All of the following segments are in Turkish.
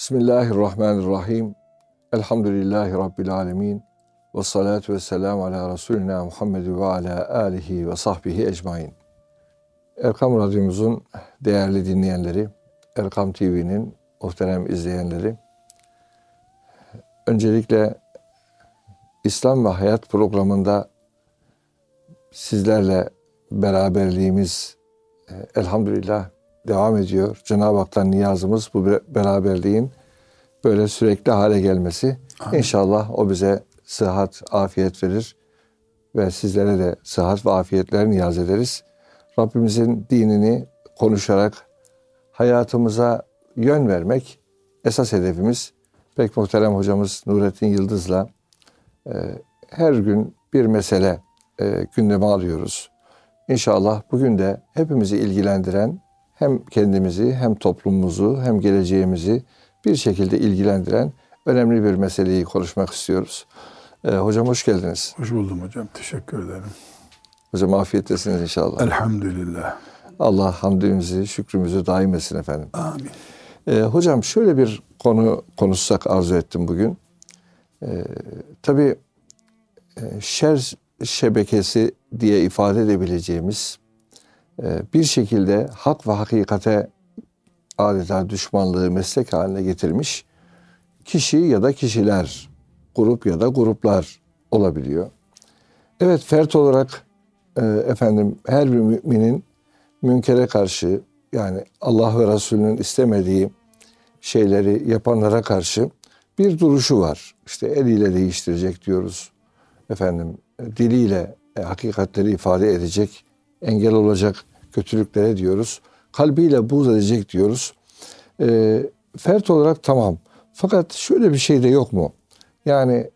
Bismillahirrahmanirrahim. Elhamdülillahi Rabbil alemin. Ve salatu ve selamu ala Resulina Muhammed ve ala alihi ve sahbihi ecmain. Erkam Radyomuzun değerli dinleyenleri, Erkam TV'nin muhterem izleyenleri, öncelikle İslam ve Hayat programında sizlerle beraberliğimiz e, elhamdülillah devam ediyor. Cenab-ı Hak'tan niyazımız bu beraberliğin böyle sürekli hale gelmesi. Amin. İnşallah o bize sıhhat, afiyet verir ve sizlere de sıhhat ve afiyetler niyaz ederiz. Rabbimizin dinini konuşarak hayatımıza yön vermek esas hedefimiz. Pek muhterem hocamız Nurettin Yıldız'la e, her gün bir mesele e, gündeme alıyoruz. İnşallah bugün de hepimizi ilgilendiren hem kendimizi hem toplumumuzu hem geleceğimizi bir şekilde ilgilendiren önemli bir meseleyi konuşmak istiyoruz. Ee, hocam hoş geldiniz. Hoş buldum hocam. Teşekkür ederim. Hocam afiyettesiniz inşallah. Elhamdülillah. Allah hamdimizi, şükrümüzü daim etsin efendim. Amin. Ee, hocam şöyle bir konu konuşsak arzu ettim bugün. Ee, tabii e, şer şebekesi diye ifade edebileceğimiz bir şekilde hak ve hakikate adeta düşmanlığı meslek haline getirmiş kişi ya da kişiler, grup ya da gruplar olabiliyor. Evet fert olarak e, efendim her bir müminin münkere karşı yani Allah ve Resulünün istemediği şeyleri yapanlara karşı bir duruşu var. İşte eliyle değiştirecek diyoruz. Efendim diliyle e, hakikatleri ifade edecek, engel olacak kötülüklere diyoruz. Kalbiyle buğz edecek diyoruz. E, fert olarak tamam. Fakat şöyle bir şey de yok mu? Yani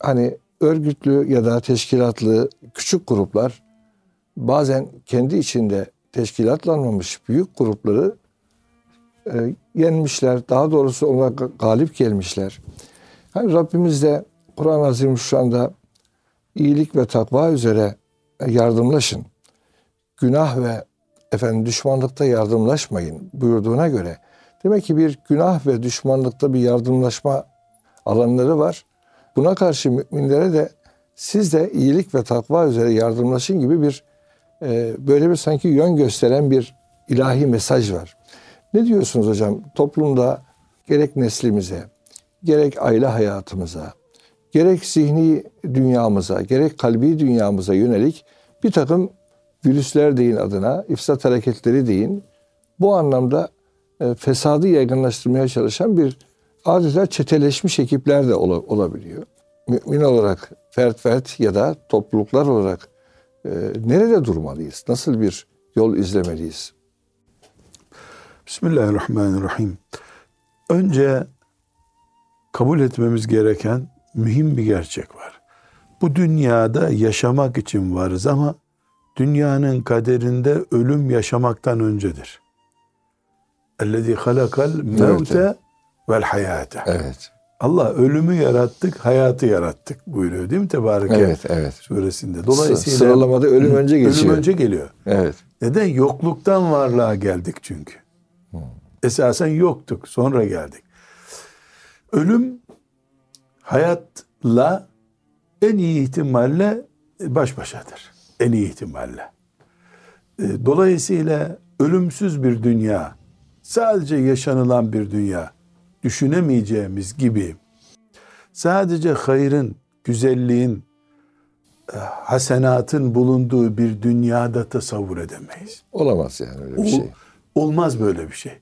hani örgütlü ya da teşkilatlı küçük gruplar bazen kendi içinde teşkilatlanmamış büyük grupları e, yenmişler. Daha doğrusu ona galip gelmişler. Hani Rabbimiz de Kur'an-ı Azimüşşan'da iyilik ve takva üzere yardımlaşın. Günah ve efendim düşmanlıkta yardımlaşmayın buyurduğuna göre demek ki bir günah ve düşmanlıkta bir yardımlaşma alanları var. Buna karşı müminlere de siz de iyilik ve takva üzere yardımlaşın gibi bir e, böyle bir sanki yön gösteren bir ilahi mesaj var. Ne diyorsunuz hocam? Toplumda gerek neslimize, gerek aile hayatımıza, gerek zihni dünyamıza, gerek kalbi dünyamıza yönelik bir takım virüsler deyin adına, ifsat hareketleri deyin. Bu anlamda e, fesadı yaygınlaştırmaya çalışan bir adeta çeteleşmiş ekipler de ol, olabiliyor. Mümin olarak fert fert ya da topluluklar olarak e, nerede durmalıyız? Nasıl bir yol izlemeliyiz? Bismillahirrahmanirrahim. Önce kabul etmemiz gereken mühim bir gerçek var. Bu dünyada yaşamak için varız ama dünyanın kaderinde ölüm yaşamaktan öncedir. Ellezî halakal mevte vel hayate. Evet. Allah ölümü yarattık, hayatı yarattık buyuruyor değil mi Tebareke evet, evet. suresinde. Dolayısıyla sıralamada ölüm önce geçiyor. Ölüm önce geliyor. Evet. Neden? Yokluktan varlığa geldik çünkü. Hmm. Esasen yoktuk, sonra geldik. Ölüm hayatla en iyi ihtimalle baş başadır en iyi ihtimalle. E, dolayısıyla ölümsüz bir dünya, sadece yaşanılan bir dünya, düşünemeyeceğimiz gibi sadece hayrın, güzelliğin, e, hasenatın bulunduğu bir dünyada tasavvur edemeyiz. Olamaz yani öyle bir şey. Olmaz böyle bir şey.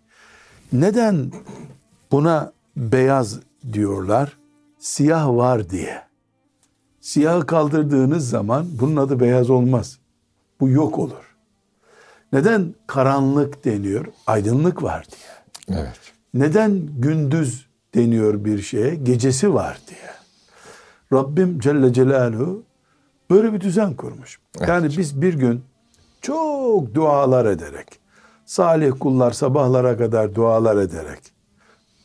Neden buna beyaz diyorlar? Siyah var diye. Siyahı kaldırdığınız zaman bunun adı beyaz olmaz. Bu yok olur. Neden karanlık deniyor? Aydınlık var diye. Evet. Neden gündüz deniyor bir şeye? Gecesi var diye. Rabbim Celle Celaluhu böyle bir düzen kurmuş. Evet. Yani biz bir gün çok dualar ederek, salih kullar sabahlara kadar dualar ederek,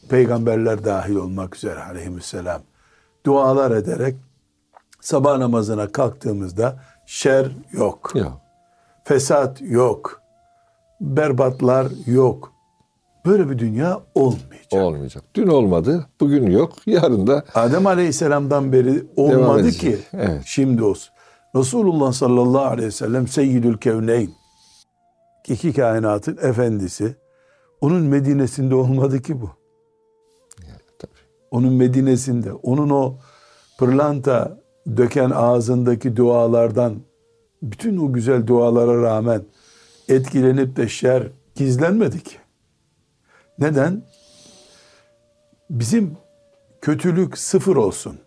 peygamberler dahil olmak üzere aleyhisselam, dualar ederek sabah namazına kalktığımızda şer yok. Yok. Fesat yok. Berbatlar yok. Böyle bir dünya olmayacak. olmayacak. Dün olmadı, bugün yok, yarın da Adem Aleyhisselam'dan beri olmadı ki Evet. şimdi olsun. Resulullah sallallahu aleyhi ve sellem seyyidül kevneyn. İki kainatın efendisi. Onun Medine'sinde olmadı ki bu. tabii. Onun Medine'sinde. Onun o pırlanta döken ağzındaki dualardan bütün o güzel dualara rağmen etkilenip de şer gizlenmedi ki. Neden? Bizim kötülük sıfır olsun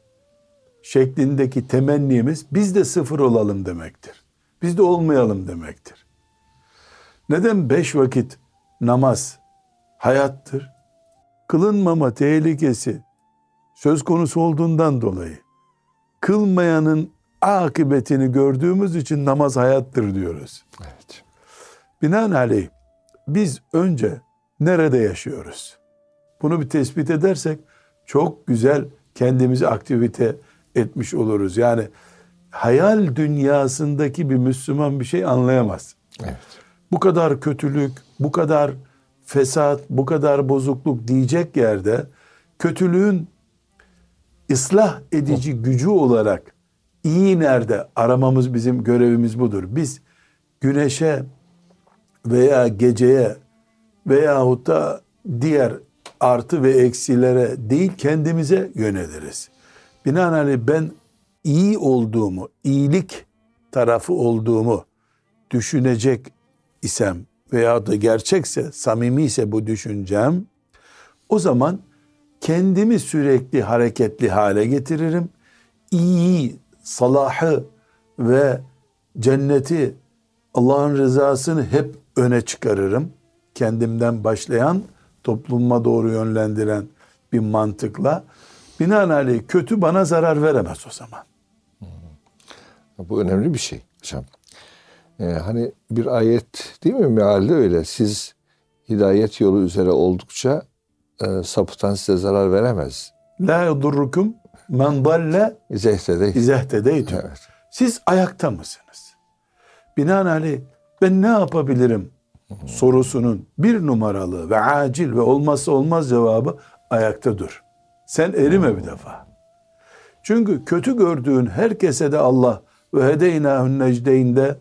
şeklindeki temennimiz biz de sıfır olalım demektir. Biz de olmayalım demektir. Neden beş vakit namaz hayattır? Kılınmama tehlikesi söz konusu olduğundan dolayı kılmayanın akıbetini gördüğümüz için namaz hayattır diyoruz. Evet. Binaenaleyh biz önce nerede yaşıyoruz? Bunu bir tespit edersek çok güzel kendimizi aktivite etmiş oluruz. Yani hayal dünyasındaki bir Müslüman bir şey anlayamaz. Evet. Bu kadar kötülük, bu kadar fesat, bu kadar bozukluk diyecek yerde kötülüğün ıslah edici gücü olarak iyi nerede aramamız bizim görevimiz budur. Biz güneşe veya geceye veyahut da diğer artı ve eksilere değil kendimize yöneliriz. Binaenaleyh ben iyi olduğumu, iyilik tarafı olduğumu düşünecek isem veya da gerçekse, samimi ise bu düşüncem, o zaman kendimi sürekli hareketli hale getiririm. İyi, salahı ve cenneti, Allah'ın rızasını hep öne çıkarırım. Kendimden başlayan, topluma doğru yönlendiren bir mantıkla. Binaenaleyh kötü bana zarar veremez o zaman. Bu önemli bir şey hocam. Ee, hani bir ayet değil mi mealde öyle. Siz hidayet yolu üzere oldukça e, sapıtan size zarar veremez. La yadurrukum men dalle İzehtede. izehtedeytüm. Evet. Siz ayakta mısınız? Binaenaleyh ben ne yapabilirim sorusunun bir numaralı ve acil ve olmazsa olmaz cevabı ayakta dur. Sen erime bir defa. Çünkü kötü gördüğün herkese de Allah ve hedeynâhün necdeynde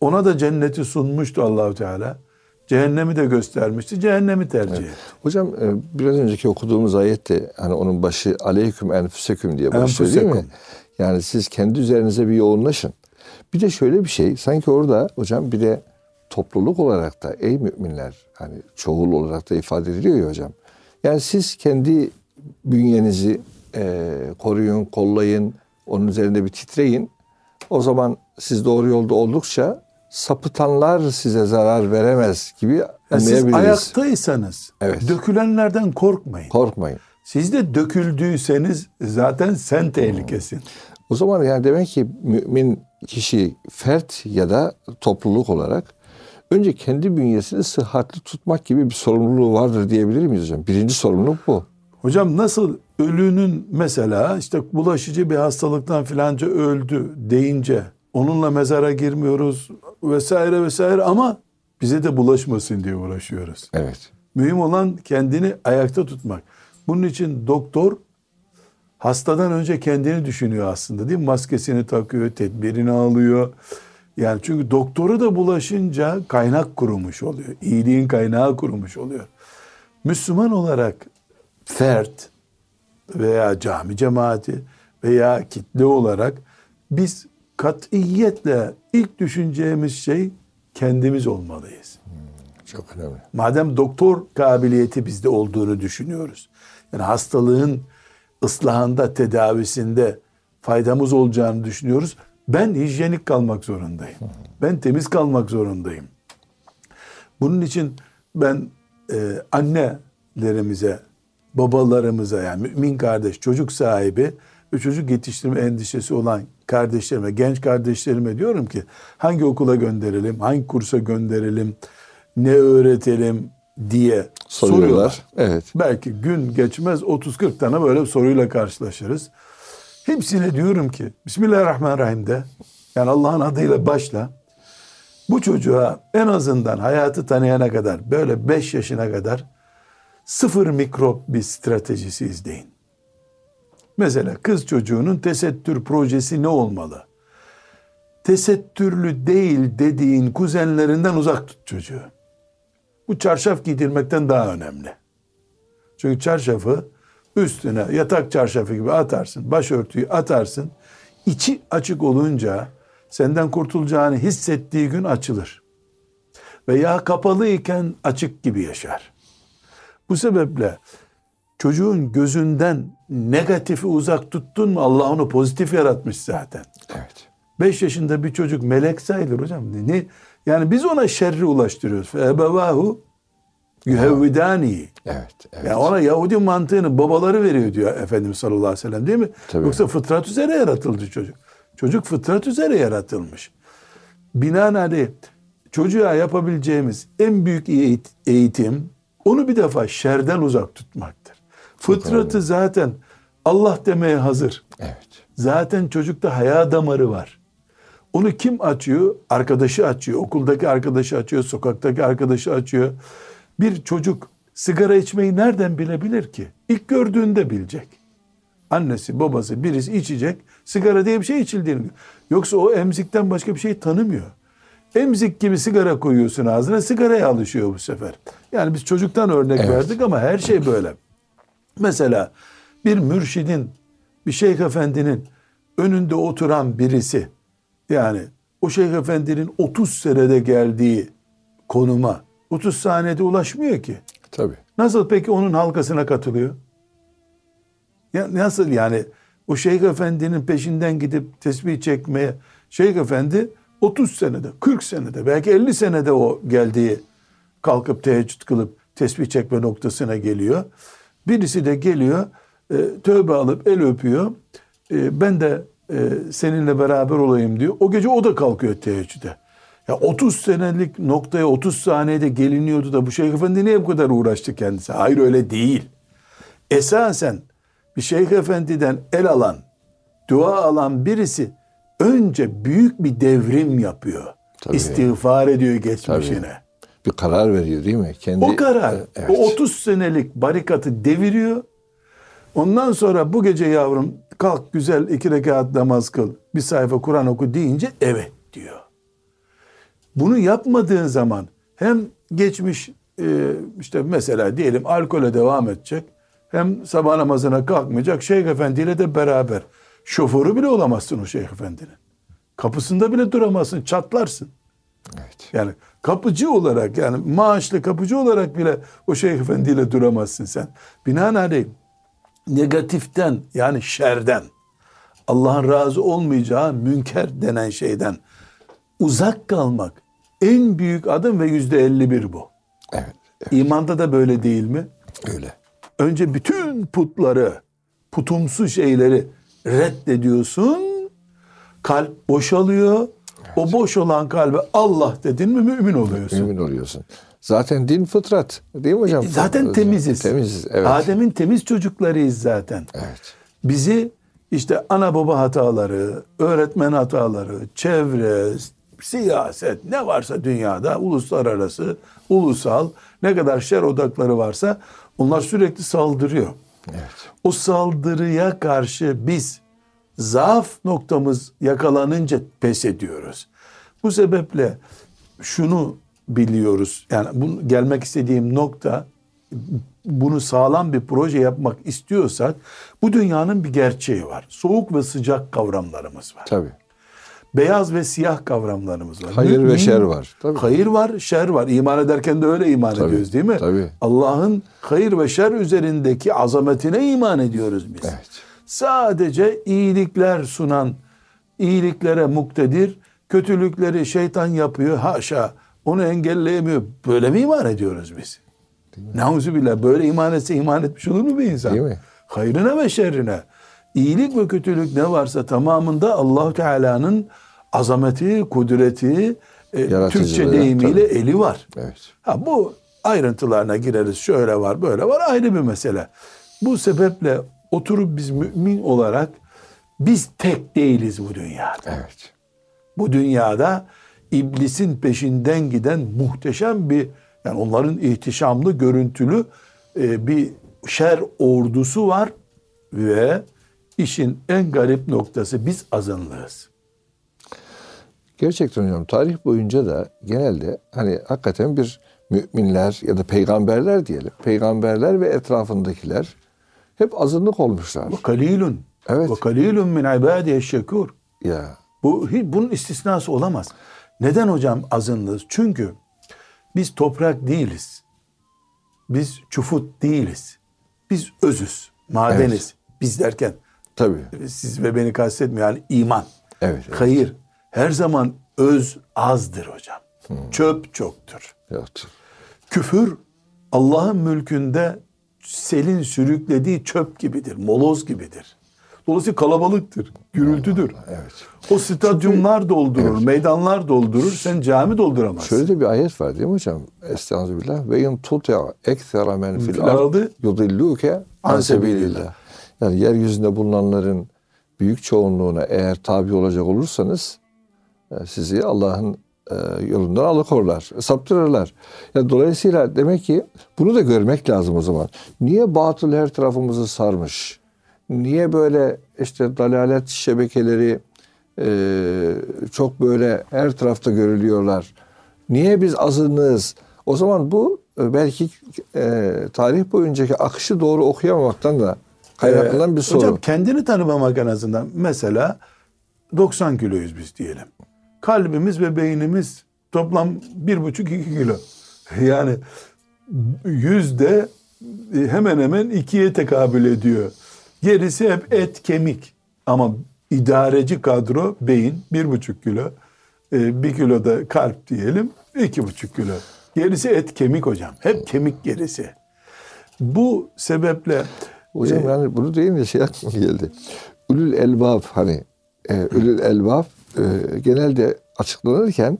ona da cenneti sunmuştu Allahu Teala. Cehennemi de göstermişti. Cehennemi tercih etti. Hocam e, biraz önceki okuduğumuz ayette hani onun başı aleyküm enfüseküm diye başlıyor değil mi? Enfüseküm. Yani siz kendi üzerinize bir yoğunlaşın. Bir de şöyle bir şey sanki orada hocam bir de topluluk olarak da ey müminler hani çoğul olarak da ifade ediliyor ya hocam. Yani siz kendi bünyenizi e, koruyun, kollayın, onun üzerinde bir titreyin. O zaman siz doğru yolda oldukça sapıtanlar size zarar veremez gibi Yani siz anlayabiliriz. ayaktaysanız Evet. dökülenlerden korkmayın. Korkmayın. Siz de döküldüyseniz zaten sen tehlikesin. O zaman yani demek ki mümin kişi fert ya da topluluk olarak önce kendi bünyesini sıhhatli tutmak gibi bir sorumluluğu vardır diyebilir miyiz hocam? Birinci sorumluluk bu. Hocam nasıl ölünün mesela işte bulaşıcı bir hastalıktan filanca öldü deyince onunla mezara girmiyoruz vesaire vesaire ama bize de bulaşmasın diye uğraşıyoruz. Evet. Mühim olan kendini ayakta tutmak. Bunun için doktor hastadan önce kendini düşünüyor aslında değil mi? Maskesini takıyor, tedbirini alıyor. Yani çünkü doktoru da bulaşınca kaynak kurumuş oluyor. İyiliğin kaynağı kurumuş oluyor. Müslüman olarak fert veya cami cemaati veya kitle olarak biz katiyetle ilk düşüneceğimiz şey kendimiz olmalıyız. Çok önemli. Madem doktor kabiliyeti bizde olduğunu düşünüyoruz. Yani hastalığın ıslahında, tedavisinde faydamız olacağını düşünüyoruz. Ben hijyenik kalmak zorundayım. Ben temiz kalmak zorundayım. Bunun için ben e, annelerimize, babalarımıza yani mümin kardeş, çocuk sahibi ve çocuk yetiştirme endişesi olan kardeşlerime, genç kardeşlerime diyorum ki hangi okula gönderelim, hangi kursa gönderelim, ne öğretelim diye Soruyorlar. soruyorlar. Evet. Belki gün geçmez 30-40 tane böyle soruyla karşılaşırız. Hepsine diyorum ki Bismillahirrahmanirrahim de yani Allah'ın adıyla başla. Bu çocuğa en azından hayatı tanıyana kadar böyle 5 yaşına kadar sıfır mikrop bir stratejisi izleyin. Mesela kız çocuğunun tesettür projesi ne olmalı? Tesettürlü değil dediğin kuzenlerinden uzak tut çocuğu. Bu çarşaf giydirmekten daha önemli. Çünkü çarşafı üstüne yatak çarşafı gibi atarsın, başörtüyü atarsın. İçi açık olunca senden kurtulacağını hissettiği gün açılır. Veya kapalı iken açık gibi yaşar. Bu sebeple çocuğun gözünden negatifi uzak tuttun mu Allah onu pozitif yaratmış zaten. Evet. 5 yaşında bir çocuk melek sayılır hocam. Ne? Yani biz ona şerri ulaştırıyoruz. Ebevahu yuhevvidani. Evet. evet. Yani ona Yahudi mantığını babaları veriyor diyor Efendimiz sallallahu aleyhi ve sellem değil mi? Tabii. Yoksa fıtrat üzere yaratıldı çocuk. Çocuk fıtrat üzere yaratılmış. Binaenaleyh çocuğa yapabileceğimiz en büyük eğit- eğitim onu bir defa şerden uzak tutmaktır. Fıtratı zaten Allah demeye hazır. Evet. Zaten çocukta haya damarı var. Onu kim açıyor? Arkadaşı açıyor. Okuldaki arkadaşı açıyor. Sokaktaki arkadaşı açıyor. Bir çocuk sigara içmeyi nereden bilebilir ki? İlk gördüğünde bilecek. Annesi, babası, birisi içecek. Sigara diye bir şey içildiğini. Yoksa o emzikten başka bir şey tanımıyor. Emzik gibi sigara koyuyorsun ağzına, sigaraya alışıyor bu sefer. Yani biz çocuktan örnek Evet. verdik ama her şey böyle. Mesela bir mürşidin, bir şeyh efendinin önünde oturan birisi, yani o şeyh efendinin 30 senede geldiği konuma 30 saniyede ulaşmıyor ki. Tabii. Nasıl peki onun halkasına katılıyor? Ya nasıl yani o şeyh efendinin peşinden gidip tesbih çekmeye şeyh efendi 30 senede, 40 senede, belki 50 senede o geldiği kalkıp teheccüd kılıp tesbih çekme noktasına geliyor. Birisi de geliyor, e, tövbe alıp el öpüyor. E, ben de e, seninle beraber olayım diyor. O gece o da kalkıyor teheccüde. Ya 30 senelik noktaya 30 saniyede geliniyordu da bu Şeyh Efendi niye bu kadar uğraştı kendisi? Hayır öyle değil. Esasen bir Şeyh Efendi'den el alan, dua alan birisi önce büyük bir devrim yapıyor. Tabii. İstiğfar ediyor geçmişine. Bir karar veriyor değil mi? Kendi, O karar, Evet. o 30 senelik barikatı deviriyor. Ondan sonra bu gece yavrum kalk güzel iki rekat namaz kıl, bir sayfa Kur'an oku deyince evet diyor. Bunu yapmadığın zaman hem geçmiş e, işte mesela diyelim alkole devam edecek hem sabah namazına kalkmayacak Şeyh Efendi ile de beraber şoförü bile olamazsın o Şeyh Efendi'nin. Kapısında bile duramazsın çatlarsın. Evet. Yani kapıcı olarak yani maaşlı kapıcı olarak bile o Şeyh Efendi ile duramazsın sen. Binaenaleyh negatiften yani şerden Allah'ın razı olmayacağı münker denen şeyden uzak kalmak en büyük adım ve yüzde elli bir bu. Evet. evet. İmanda da böyle değil mi? Öyle. Önce bütün putları, putumsu şeyleri reddediyorsun. Kalp boşalıyor. O boş olan kalbe Allah dedin mi mümin oluyorsun. Mümin oluyorsun. Zaten din fıtrat. Değil mi hocam? E, Zaten temiziz. Temiziz. Evet. Adem'in temiz çocuklarıyız zaten. Evet. Bizi işte ana baba hataları, öğretmen hataları, çevre, siyaset ne varsa dünyada uluslararası, ulusal ne kadar şer odakları varsa onlar sürekli saldırıyor. Evet. O saldırıya karşı biz zaaf noktamız yakalanınca pes ediyoruz. Bu sebeple şunu biliyoruz. Yani bunu gelmek istediğim nokta bunu sağlam bir proje yapmak istiyorsak bu dünyanın bir gerçeği var. Soğuk ve sıcak kavramlarımız var. Tabii. Beyaz ve siyah kavramlarımız var. Hayır ve Mümin- şer var. Tabii. Hayır var, şer var. İman ederken de öyle iman Tabii, ediyoruz değil mi? tabii. Allah'ın hayır ve şer üzerindeki azametine iman ediyoruz biz. Evet. Sadece iyilikler sunan, iyiliklere muktedir, kötülükleri şeytan yapıyor, haşa onu engelleyemiyor. Böyle mi iman ediyoruz biz? Nauzubillah böyle iman etse iman etmiş olur mu bir insan? Değil mi? Hayrına ve şerrine. İyilik ve kötülük ne varsa tamamında Allahu Teala'nın azameti, kudreti, e, Türkçe deyimiyle tabii. eli var. Evet. Ha bu ayrıntılarına gireriz. Şöyle var, böyle var ayrı bir mesele. Bu sebeple oturup biz mümin olarak biz tek değiliz bu dünyada. Evet. Bu dünyada iblisin peşinden giden muhteşem bir yani onların ihtişamlı görüntülü e, bir şer ordusu var ve işin en garip noktası biz azınlığız. Gerçekten hocam tarih boyunca da genelde hani hakikaten bir müminler ya da peygamberler diyelim. Peygamberler ve etrafındakiler hep azınlık olmuşlar. Ve kalilun. Evet. Ve kalilun min ibadiye şekur. Ya Bu bunun istisnası olamaz. Neden hocam azınlığız? Çünkü biz toprak değiliz. Biz çufut değiliz. Biz özüz, madeniz. Biz derken tabii. siz ve beni kastetmiyor yani iman. Evet. evet. Hayır. Her zaman öz azdır hocam. Çöp çoktur. Yoktur. Küfür Allah'ın mülkünde selin sürüklediği çöp gibidir, moloz gibidir. Dolayısıyla kalabalıktır, gürültüdür. Evet. O stadyumlar doldurur, meydanlar doldurur, sen cami dolduramazsın. Şöyle de bir ayet var değil mi hocam? Estağfirullah. Ve in tutia ekthera men fil ardı ard yudilluke an sebilillah. Yani yeryüzünde bulunanların büyük çoğunluğuna eğer tabi olacak olursanız e, sizi Allah'ın yolundan alıkorlar, saptırırlar. Yani dolayısıyla demek ki bunu da görmek lazım o zaman. Niye batıl her tarafımızı sarmış? Niye böyle işte dalalet şebekeleri e, çok böyle her tarafta görülüyorlar? Niye biz azınlığız? O zaman bu e, belki e, tarih boyuncaki akışı doğru okuyamamaktan da kaynaklanan bir sorun. Hocam kendini tanımamak en azından. Mesela 90 kiloyuz biz diyelim. Kalbimiz ve beynimiz toplam bir buçuk iki kilo. Yani yüzde hemen hemen ikiye tekabül ediyor. Gerisi hep et kemik. Ama idareci kadro beyin bir buçuk kilo. E, bir kilo da kalp diyelim iki buçuk kilo. Gerisi et kemik hocam. Hep kemik gerisi. Bu sebeple Hocam e, yani bunu deyince şey aklıma geldi. Ülül elbab hani e, ülül elbab e, genelde açıklanırken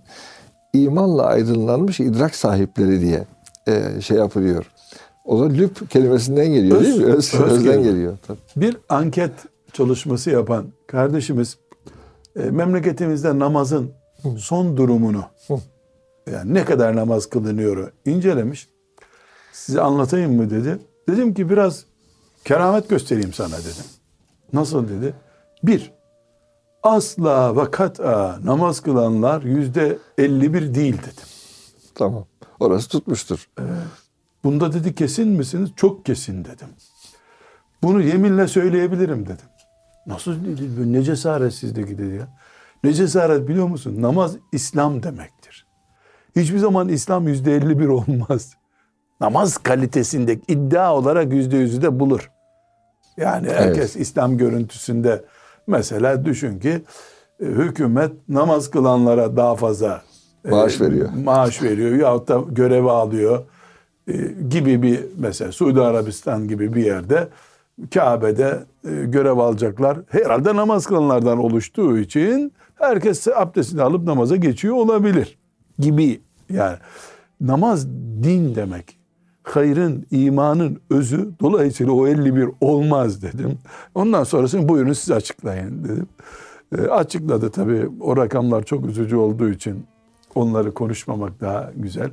imanla aydınlanmış idrak sahipleri diye e, şey yapılıyor. O da lüb kelimesinden geliyor Öz- değil mi? Öz, öz özden kelime. geliyor. Tabii. Bir anket çalışması yapan kardeşimiz e, memleketimizde namazın son durumunu yani ne kadar namaz kılınıyor incelemiş. Size anlatayım mı dedi. Dedim ki biraz keramet göstereyim sana dedim. Nasıl dedi? Bir, asla ve kat'a namaz kılanlar yüzde 51 değil dedim. Tamam. Orası tutmuştur. Bunda dedi kesin misiniz? Çok kesin dedim. Bunu yeminle söyleyebilirim dedim. Nasıl dedi? Ne cesaretsizlik dedi ya. Ne cesaret biliyor musun? Namaz İslam demektir. Hiçbir zaman İslam yüzde 51 olmaz. Namaz kalitesinde iddia olarak yüzde yüzü de bulur. Yani herkes İslam görüntüsünde mesela düşün ki e, hükümet namaz kılanlara daha fazla e, Maaş veriyor. Maaş veriyor yahut da görevi alıyor e, gibi bir mesela Suudi Arabistan gibi bir yerde Kabe'de e, görev alacaklar. Herhalde namaz kılanlardan oluştuğu için herkes abdestini alıp namaza geçiyor olabilir gibi yani namaz din demek. Hayrın, imanın özü dolayısıyla o 51 olmaz dedim. Ondan sonrasını buyurun siz açıklayın dedim. E, açıkladı tabii o rakamlar çok üzücü olduğu için onları konuşmamak daha güzel.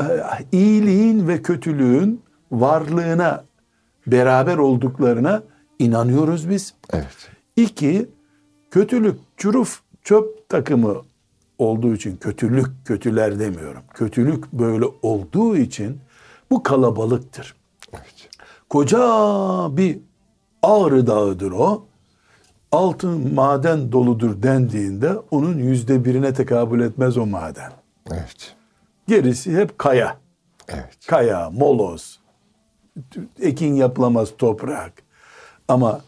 E, iyiliğin ve kötülüğün varlığına beraber olduklarına inanıyoruz biz. Evet. İki, kötülük, çuruf, çöp takımı olduğu için kötülük, kötüler demiyorum. Kötülük böyle olduğu için bu kalabalıktır. Evet. Koca bir Ağrı Dağı'dır o. Altın maden doludur dendiğinde onun yüzde birine tekabül etmez o maden. Evet. Gerisi hep kaya. Evet. Kaya, moloz, ekin yapılamaz toprak. Ama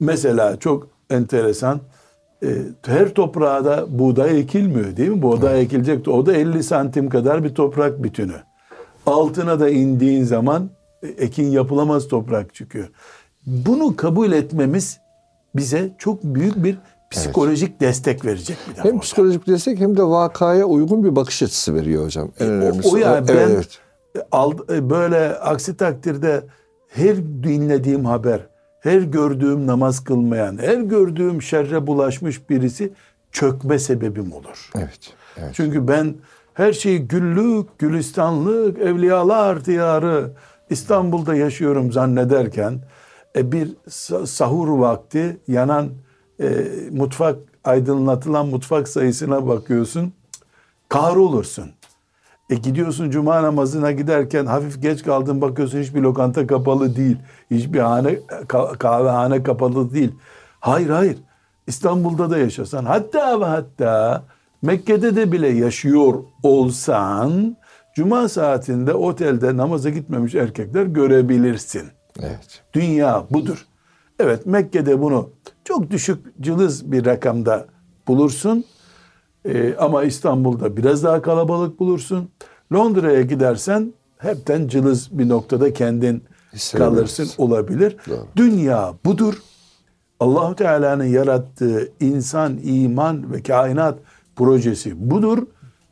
mesela çok enteresan e, her toprağa da buğday ekilmiyor değil mi? Buğday ekilecek. O da 50 santim kadar bir toprak bütünü. Altına da indiğin zaman e, ekin yapılamaz toprak çıkıyor. Bunu kabul etmemiz bize çok büyük bir psikolojik destek verecek bir defa. Hem psikolojik destek hem de vakaya uygun bir bakış açısı veriyor hocam. En önemlisi. O, o evet, ben evet. e, böyle aksi takdirde her dinlediğim haber, her gördüğüm namaz kılmayan, her gördüğüm şerre bulaşmış birisi çökme sebebim olur. Evet. Evet. Çünkü ben her şeyi güllük, gülistanlık, evliyalar diyarı, İstanbul'da yaşıyorum zannederken e, bir sahur vakti yanan e, mutfak aydınlatılan mutfak sayısına bakıyorsun kahrolursun. E gidiyorsun cuma namazına giderken hafif geç kaldın bakıyorsun hiçbir lokanta kapalı değil. Hiçbir hane kahvehane kapalı değil. Hayır hayır. İstanbul'da da yaşasan hatta ve hatta Mekke'de de bile yaşıyor olsan cuma saatinde otelde namaza gitmemiş erkekler görebilirsin. Evet. Dünya budur. Evet Mekke'de bunu çok düşük cılız bir rakamda bulursun. Ee, ama İstanbul'da biraz daha kalabalık bulursun. Londra'ya gidersen hepten cılız bir noktada kendin kalırsın olabilir. Doğru. Dünya budur. Allahu Teala'nın yarattığı insan, iman ve kainat projesi budur.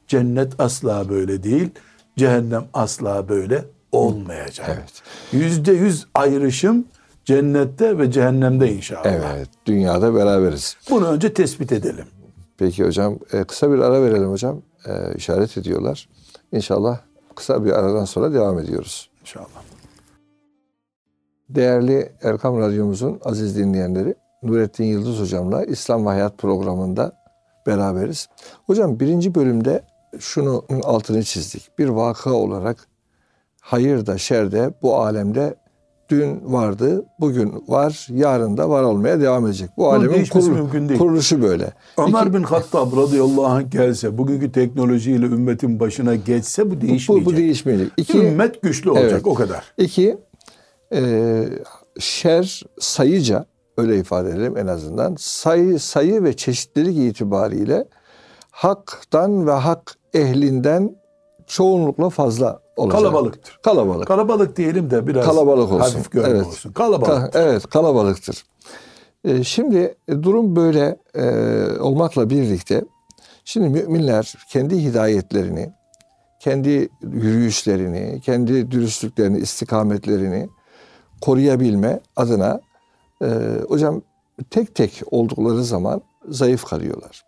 Cennet asla böyle değil. Cehennem asla böyle olmayacak. Evet. Yüzde yüz ayrışım cennette ve cehennemde inşallah. Evet. Dünyada beraberiz. Bunu önce tespit edelim. Peki hocam. E, kısa bir ara verelim hocam. E, işaret ediyorlar. İnşallah kısa bir aradan sonra devam ediyoruz. İnşallah. Değerli Erkam Radyomuzun aziz dinleyenleri, Nurettin Yıldız hocamla İslam ve Hayat programında beraberiz. Hocam birinci bölümde şunu altını çizdik. Bir vaka olarak hayır da şer de bu alemde dün vardı, bugün var, yarın da var olmaya devam edecek. Bu alemin kurul, kuruluşu böyle. Ömer İki, bin Hattab radıyallahu anh gelse, bugünkü teknolojiyle ümmetin başına geçse bu değişmeyecek. Bu, bu değişmeyecek. İki, Ümmet güçlü olacak evet. o kadar. İki, e, şer sayıca öyle ifade edelim en azından sayı sayı ve çeşitlilik itibariyle haktan ve hak ehlinden çoğunlukla fazla olacak. Kalabalıktır. Kalabalık. Kalabalık diyelim de biraz kalabalık olsun. hafif görme evet. olsun. Kalabalık. Ka- evet kalabalıktır. Ee, şimdi durum böyle e, olmakla birlikte şimdi müminler kendi hidayetlerini, kendi yürüyüşlerini, kendi dürüstlüklerini, istikametlerini koruyabilme adına e, hocam tek tek oldukları zaman zayıf kalıyorlar.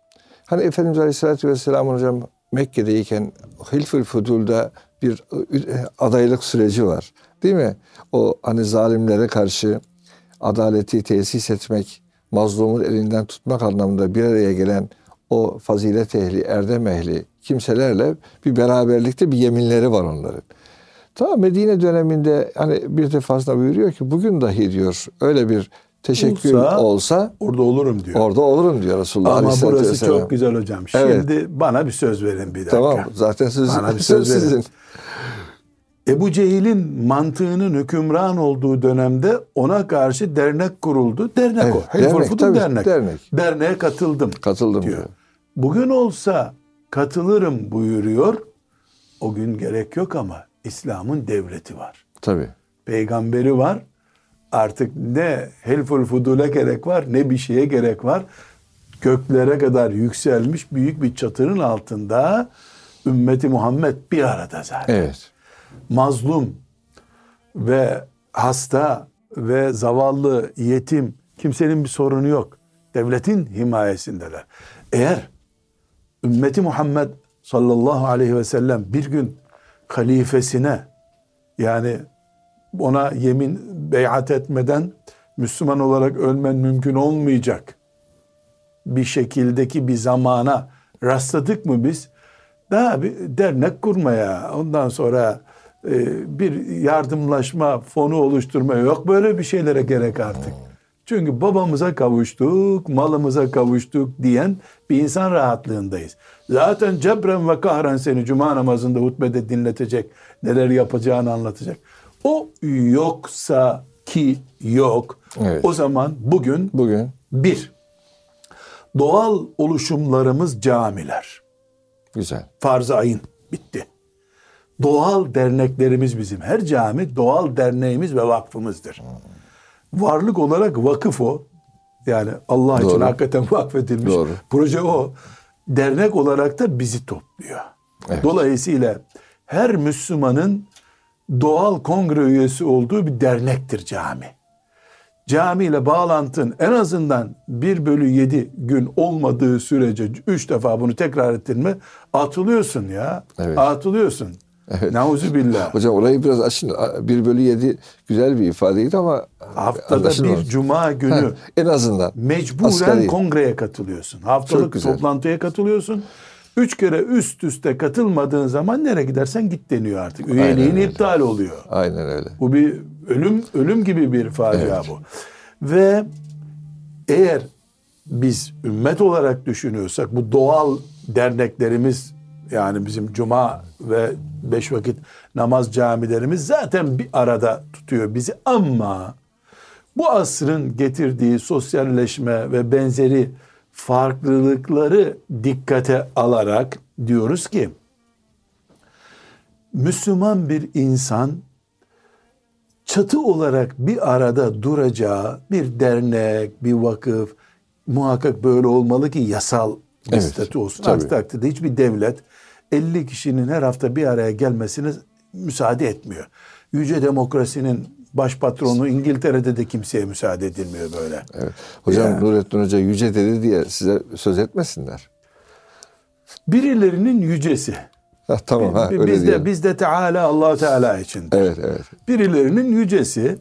Hani Efendimiz Aleyhisselatü Vesselam hocam Mekke'deyken Hilfül Fudul'da bir e, adaylık süreci var. Değil mi? O hani zalimlere karşı adaleti tesis etmek, mazlumun elinden tutmak anlamında bir araya gelen o fazilet ehli, erdem ehli kimselerle bir beraberlikte bir yeminleri var onların. Tamam Medine döneminde hani bir defasında buyuruyor ki bugün dahi diyor öyle bir teşekkür olsa, olsa orada olurum diyor. Orada olurum diyor Resulullah Ama burası Vesselam. çok güzel hocam. Şimdi evet. bana bir söz verin bir dakika. Tamam zaten söz, bana bir söz, söz sizin. Ebu Cehil'in mantığının hükümran olduğu dönemde ona karşı dernek kuruldu. Dernek evet, o. Dernek, tabii, dernek. dernek. Derneğe katıldım. Katıldım diyor. diyor. Bugün olsa katılırım buyuruyor. O gün gerek yok ama İslam'ın devleti var. Tabii. Peygamberi var artık ne helful fudule gerek var ne bir şeye gerek var. Göklere kadar yükselmiş büyük bir çatının altında ümmeti Muhammed bir arada zaten. Evet. Mazlum ve hasta ve zavallı, yetim kimsenin bir sorunu yok. Devletin himayesindeler. Eğer ümmeti Muhammed sallallahu aleyhi ve sellem bir gün halifesine yani ona yemin beyat etmeden Müslüman olarak ölmen mümkün olmayacak bir şekildeki bir zamana rastladık mı biz? Daha bir dernek kurmaya, ondan sonra e, bir yardımlaşma fonu oluşturmaya yok böyle bir şeylere gerek artık. Çünkü babamıza kavuştuk, malımıza kavuştuk diyen bir insan rahatlığındayız. Zaten cebren ve kahren seni cuma namazında hutbede dinletecek, neler yapacağını anlatacak. O yoksa ki yok. Evet. O zaman bugün bugün bir doğal oluşumlarımız camiler. Güzel. Farz-ı ayın bitti. Doğal derneklerimiz bizim. Her cami doğal derneğimiz ve vakfımızdır. Hmm. Varlık olarak vakıf o. Yani Allah Doğru. için hakikaten vakfedilmiş. Doğru. Proje o. Dernek olarak da bizi topluyor. Evet. Dolayısıyla her Müslümanın doğal kongre üyesi olduğu bir dernektir cami. Cami ile bağlantın en azından 1 bölü 7 gün olmadığı sürece 3 defa bunu tekrar ettin mi atılıyorsun ya. Evet. Atılıyorsun. Evet. Nauzu billah. Hocam orayı biraz açın. 1 bölü 7 güzel bir ifadeydi ama haftada bir olmuş. cuma günü ha, en azından mecburen asgari. kongreye katılıyorsun. Haftalık toplantıya katılıyorsun. Üç kere üst üste katılmadığın zaman nereye gidersen git deniyor artık. Üyeliğin iptal oluyor. Aynen öyle. Bu bir ölüm ölüm gibi bir facia evet. bu. Ve eğer biz ümmet olarak düşünüyorsak bu doğal derneklerimiz yani bizim cuma ve beş vakit namaz camilerimiz zaten bir arada tutuyor bizi ama bu asrın getirdiği sosyalleşme ve benzeri farklılıkları dikkate alarak diyoruz ki Müslüman bir insan çatı olarak bir arada duracağı bir dernek, bir vakıf muhakkak böyle olmalı ki yasal bir evet, statü olsun. Tabii. Aksi takdirde hiçbir devlet 50 kişinin her hafta bir araya gelmesine müsaade etmiyor. Yüce demokrasinin baş patronu İngiltere'de de kimseye müsaade edilmiyor böyle. Evet. Hocam yani, Nurettin Hoca yüce dedi diye size söz etmesinler. Birilerinin yücesi. Ha, tamam ha, öyle biz de biz de Teala Allah Teala için. Evet evet. Birilerinin yücesi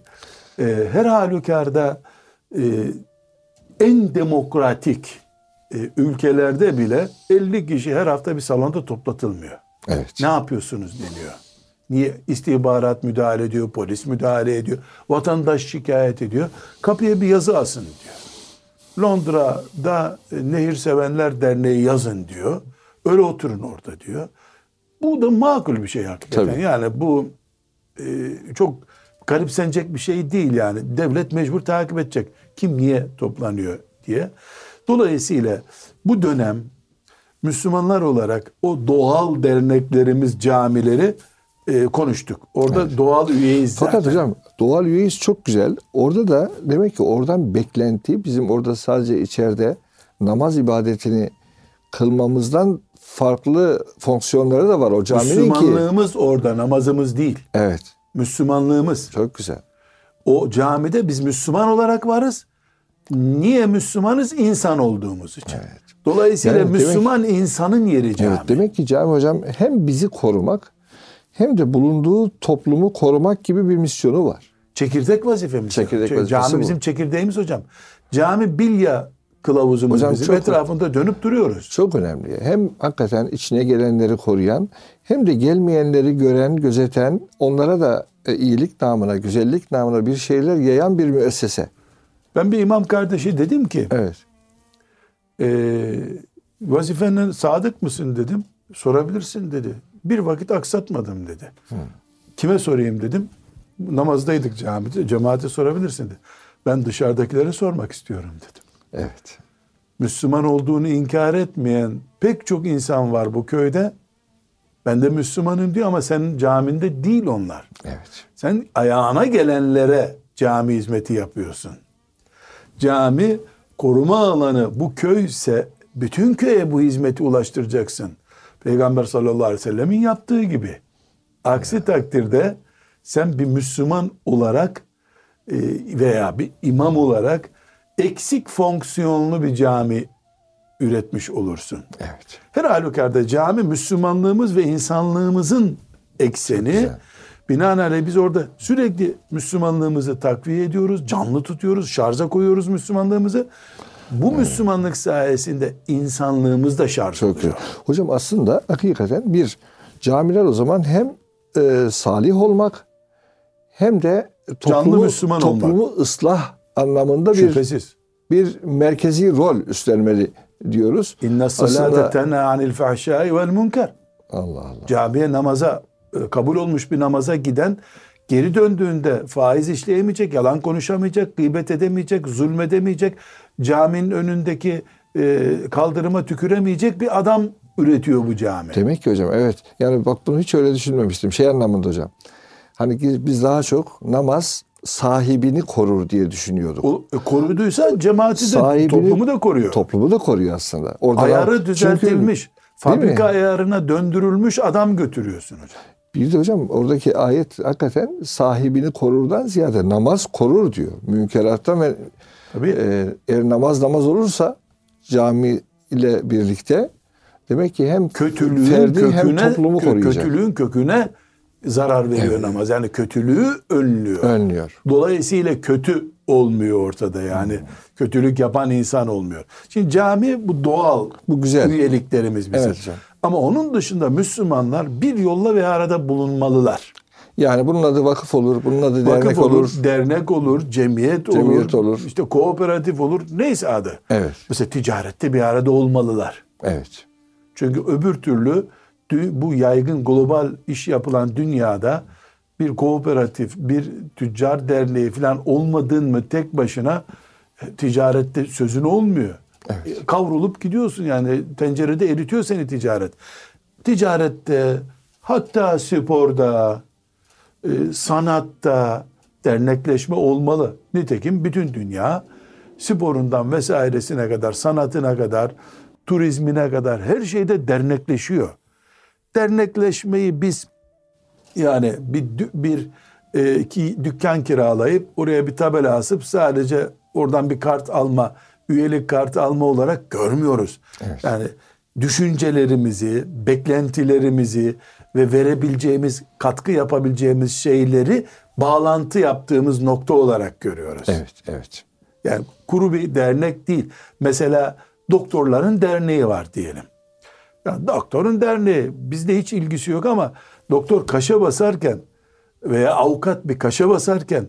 e, her halükarda e, en demokratik e, ülkelerde bile 50 kişi her hafta bir salonda toplatılmıyor. Evet. Ne yapıyorsunuz deniyor. Niye? istihbarat müdahale ediyor, polis müdahale ediyor, vatandaş şikayet ediyor. Kapıya bir yazı asın diyor. Londra'da e, Nehir Sevenler Derneği yazın diyor. Öyle oturun orada diyor. Bu da makul bir şey hakikaten. Tabii. Yani bu e, çok garipsenecek bir şey değil yani. Devlet mecbur takip edecek. Kim niye toplanıyor diye. Dolayısıyla bu dönem Müslümanlar olarak o doğal derneklerimiz, camileri e, konuştuk. Orada evet. doğal üyeyiz zaten. Fakat hocam doğal üyeyiz çok güzel. Orada da demek ki oradan beklenti bizim orada sadece içeride namaz ibadetini kılmamızdan farklı fonksiyonları da var o caminin Müslümanlığımız ki. Müslümanlığımız orada namazımız değil. Evet. Müslümanlığımız. Çok güzel. O camide biz Müslüman olarak varız. Niye Müslümanız? İnsan olduğumuz için. Evet. Dolayısıyla yani Müslüman demek, insanın yeri cami. Evet, demek ki cami hocam hem bizi korumak hem de bulunduğu toplumu korumak gibi bir misyonu var. Çekirdek vazifemiz. Çekirdek vazifesi Cami bu. bizim çekirdeğimiz hocam. Cami bilya kılavuzumuz hocam, bizim. Çok, Etrafında dönüp duruyoruz. Çok önemli. Hem hakikaten içine gelenleri koruyan hem de gelmeyenleri gören, gözeten, onlara da e, iyilik namına, güzellik namına bir şeyler yayan bir müessese. Ben bir imam kardeşi dedim ki evet. e, vazifenin sadık mısın dedim. Sorabilirsin dedi. Bir vakit aksatmadım dedi. Hı. Kime sorayım dedim. Namazdaydık camide. Cemaate sorabilirsin dedi. Ben dışarıdakilere sormak istiyorum dedim. Evet. Müslüman olduğunu inkar etmeyen pek çok insan var bu köyde. Ben de Müslümanım diyor ama senin caminde değil onlar. Evet. Sen ayağına gelenlere cami hizmeti yapıyorsun. Cami koruma alanı bu köyse bütün köye bu hizmeti ulaştıracaksın. Peygamber sallallahu aleyhi ve sellemin yaptığı gibi. Aksi takdirde sen bir Müslüman olarak e, veya bir imam olarak eksik fonksiyonlu bir cami üretmiş olursun. Evet. Her halükarda cami Müslümanlığımız ve insanlığımızın ekseni. Binaenaleyh biz orada sürekli Müslümanlığımızı takviye ediyoruz, canlı tutuyoruz, şarja koyuyoruz Müslümanlığımızı. Bu evet. Müslümanlık sayesinde insanlığımız da şarj Çok oluyor. Güzel. Hocam aslında hakikaten bir camiler o zaman hem e, salih olmak hem de toplumu, Canlı Müslüman toplumu olmak. ıslah anlamında Şüphesiz. bir bir merkezi rol üstlenmeli diyoruz. İnne salate tenha anil fahşai vel münker. Allah Allah. Camiye namaza kabul olmuş bir namaza giden geri döndüğünde faiz işleyemeyecek, yalan konuşamayacak, gıybet edemeyecek, zulmedemeyecek, caminin önündeki e, kaldırıma tüküremeyecek bir adam üretiyor bu cami. Demek ki hocam evet. Yani bak bunu hiç öyle düşünmemiştim. Şey anlamında hocam. Hani biz daha çok namaz sahibini korur diye düşünüyorduk. O, e, koruduysa cemaati de sahibini, toplumu da koruyor. Toplumu da koruyor aslında. Orada Ayarı düzeltilmiş. Çünkü, fabrika ayarına döndürülmüş adam götürüyorsun hocam. Bir de hocam oradaki ayet hakikaten sahibini korurdan ziyade namaz korur diyor. Münkerattan ve Tabii. E, eğer namaz namaz olursa cami ile birlikte Demek ki hem kötülüğün ferdi köküne, hem toplumu koruyacak. Kötülüğün köküne zarar veriyor namaz. Yani kötülüğü önlüyor. Önlüyor. Dolayısıyla kötü olmuyor ortada yani. Kötülük yapan insan olmuyor. Şimdi cami bu doğal Bu güzel. üyeliklerimiz bizim. Evet hocam. Ama onun dışında Müslümanlar bir yolla ve arada bulunmalılar. Yani bunun adı vakıf olur, bunun adı Vakıf dernek olur, olur. dernek olur, cemiyet, Cemiyet olur, olur. işte kooperatif olur, neyse adı. Evet. Mesela ticarette bir arada olmalılar. Evet. Çünkü öbür türlü bu yaygın global iş yapılan dünyada bir kooperatif, bir tüccar derneği falan olmadığın mı tek başına e, ticarette sözün olmuyor. Evet. E, Kavrulup gidiyorsun yani tencerede eritiyor seni ticaret. Ticarette hatta sporda, e, sanatta dernekleşme olmalı. Nitekim bütün dünya sporundan vesairesine kadar, sanatına kadar, turizmine kadar her şeyde dernekleşiyor. Dernekleşmeyi biz yani bir bir e, ki dükkan kiralayıp oraya bir tabela asıp sadece oradan bir kart alma, üyelik kartı alma olarak görmüyoruz. Evet. Yani düşüncelerimizi, beklentilerimizi ve verebileceğimiz, katkı yapabileceğimiz şeyleri bağlantı yaptığımız nokta olarak görüyoruz. Evet, evet. Yani kuru bir dernek değil. Mesela doktorların derneği var diyelim. Yani doktorun derneği bizde hiç ilgisi yok ama doktor kaşa basarken veya avukat bir kaşa basarken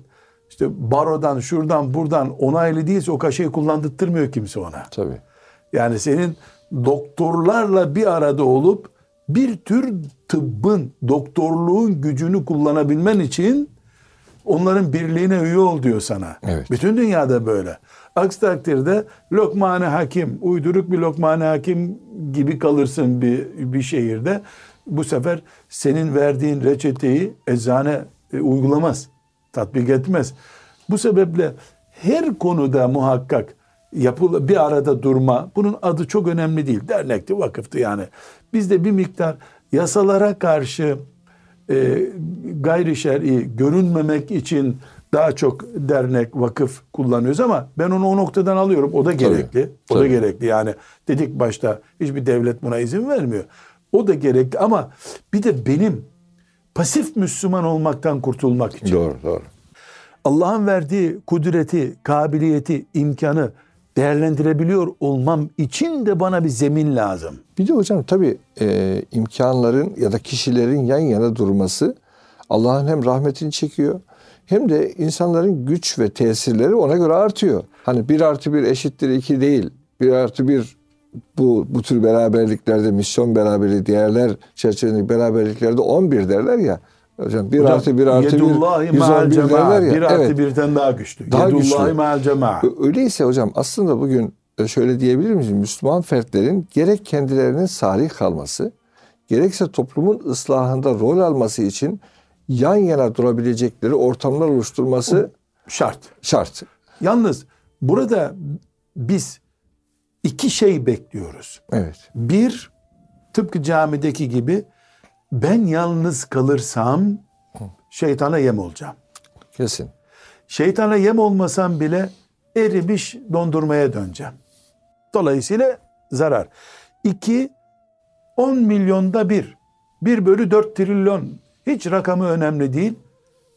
işte barodan şuradan buradan onaylı değilse o kaşayı kullandırtmıyor kimse ona. Tabii. Yani senin doktorlarla bir arada olup bir tür tıbbın, doktorluğun gücünü kullanabilmen için onların birliğine üye ol diyor sana. Evet. Bütün dünyada böyle. Aksi takdirde lokmane hakim, uyduruk bir lokmane hakim gibi kalırsın bir, bir şehirde. Bu sefer senin verdiğin reçeteyi eczane e, uygulamaz, tatbik etmez. Bu sebeple her konuda muhakkak yapıl bir arada durma. Bunun adı çok önemli değil. Dernekti, vakıftı yani. Bizde bir miktar yasalara karşı e, gayri şer'i görünmemek için daha çok dernek, vakıf kullanıyoruz ama ben onu o noktadan alıyorum. O da gerekli. O da tabii. gerekli. Yani dedik başta hiçbir devlet buna izin vermiyor. O da gerekli ama bir de benim pasif Müslüman olmaktan kurtulmak için Doğru, doğru. Allah'ın verdiği kudreti, kabiliyeti, imkanı değerlendirebiliyor olmam için de bana bir zemin lazım. Bir de hocam tabii e, imkanların ya da kişilerin yan yana durması Allah'ın hem rahmetini çekiyor hem de insanların güç ve tesirleri ona göre artıyor. Hani bir artı bir eşittir iki değil. Bir artı bir bu, bu tür beraberliklerde misyon beraberliği değerler çerçevesindeki beraberliklerde 11 derler ya. Hocam bir Hocam, artı bir artı bir Yedullahi ma'al 111 cema'a. derler ya. Bir artı Evet. birden daha güçlü. Daha güçlü. Öyleyse hocam aslında bugün e, şöyle diyebilir miyiz? Müslüman fertlerin gerek kendilerinin salih kalması, gerekse toplumun ıslahında rol alması için yan yana durabilecekleri ortamlar oluşturması Şart. şart. Yalnız burada biz iki şey bekliyoruz. Evet. Bir, tıpkı camideki gibi ben yalnız kalırsam şeytana yem olacağım. Kesin. Şeytana yem olmasam bile erimiş dondurmaya döneceğim. Dolayısıyla zarar. İki, 10 milyonda bir. Bir bölü 4 trilyon. Hiç rakamı önemli değil.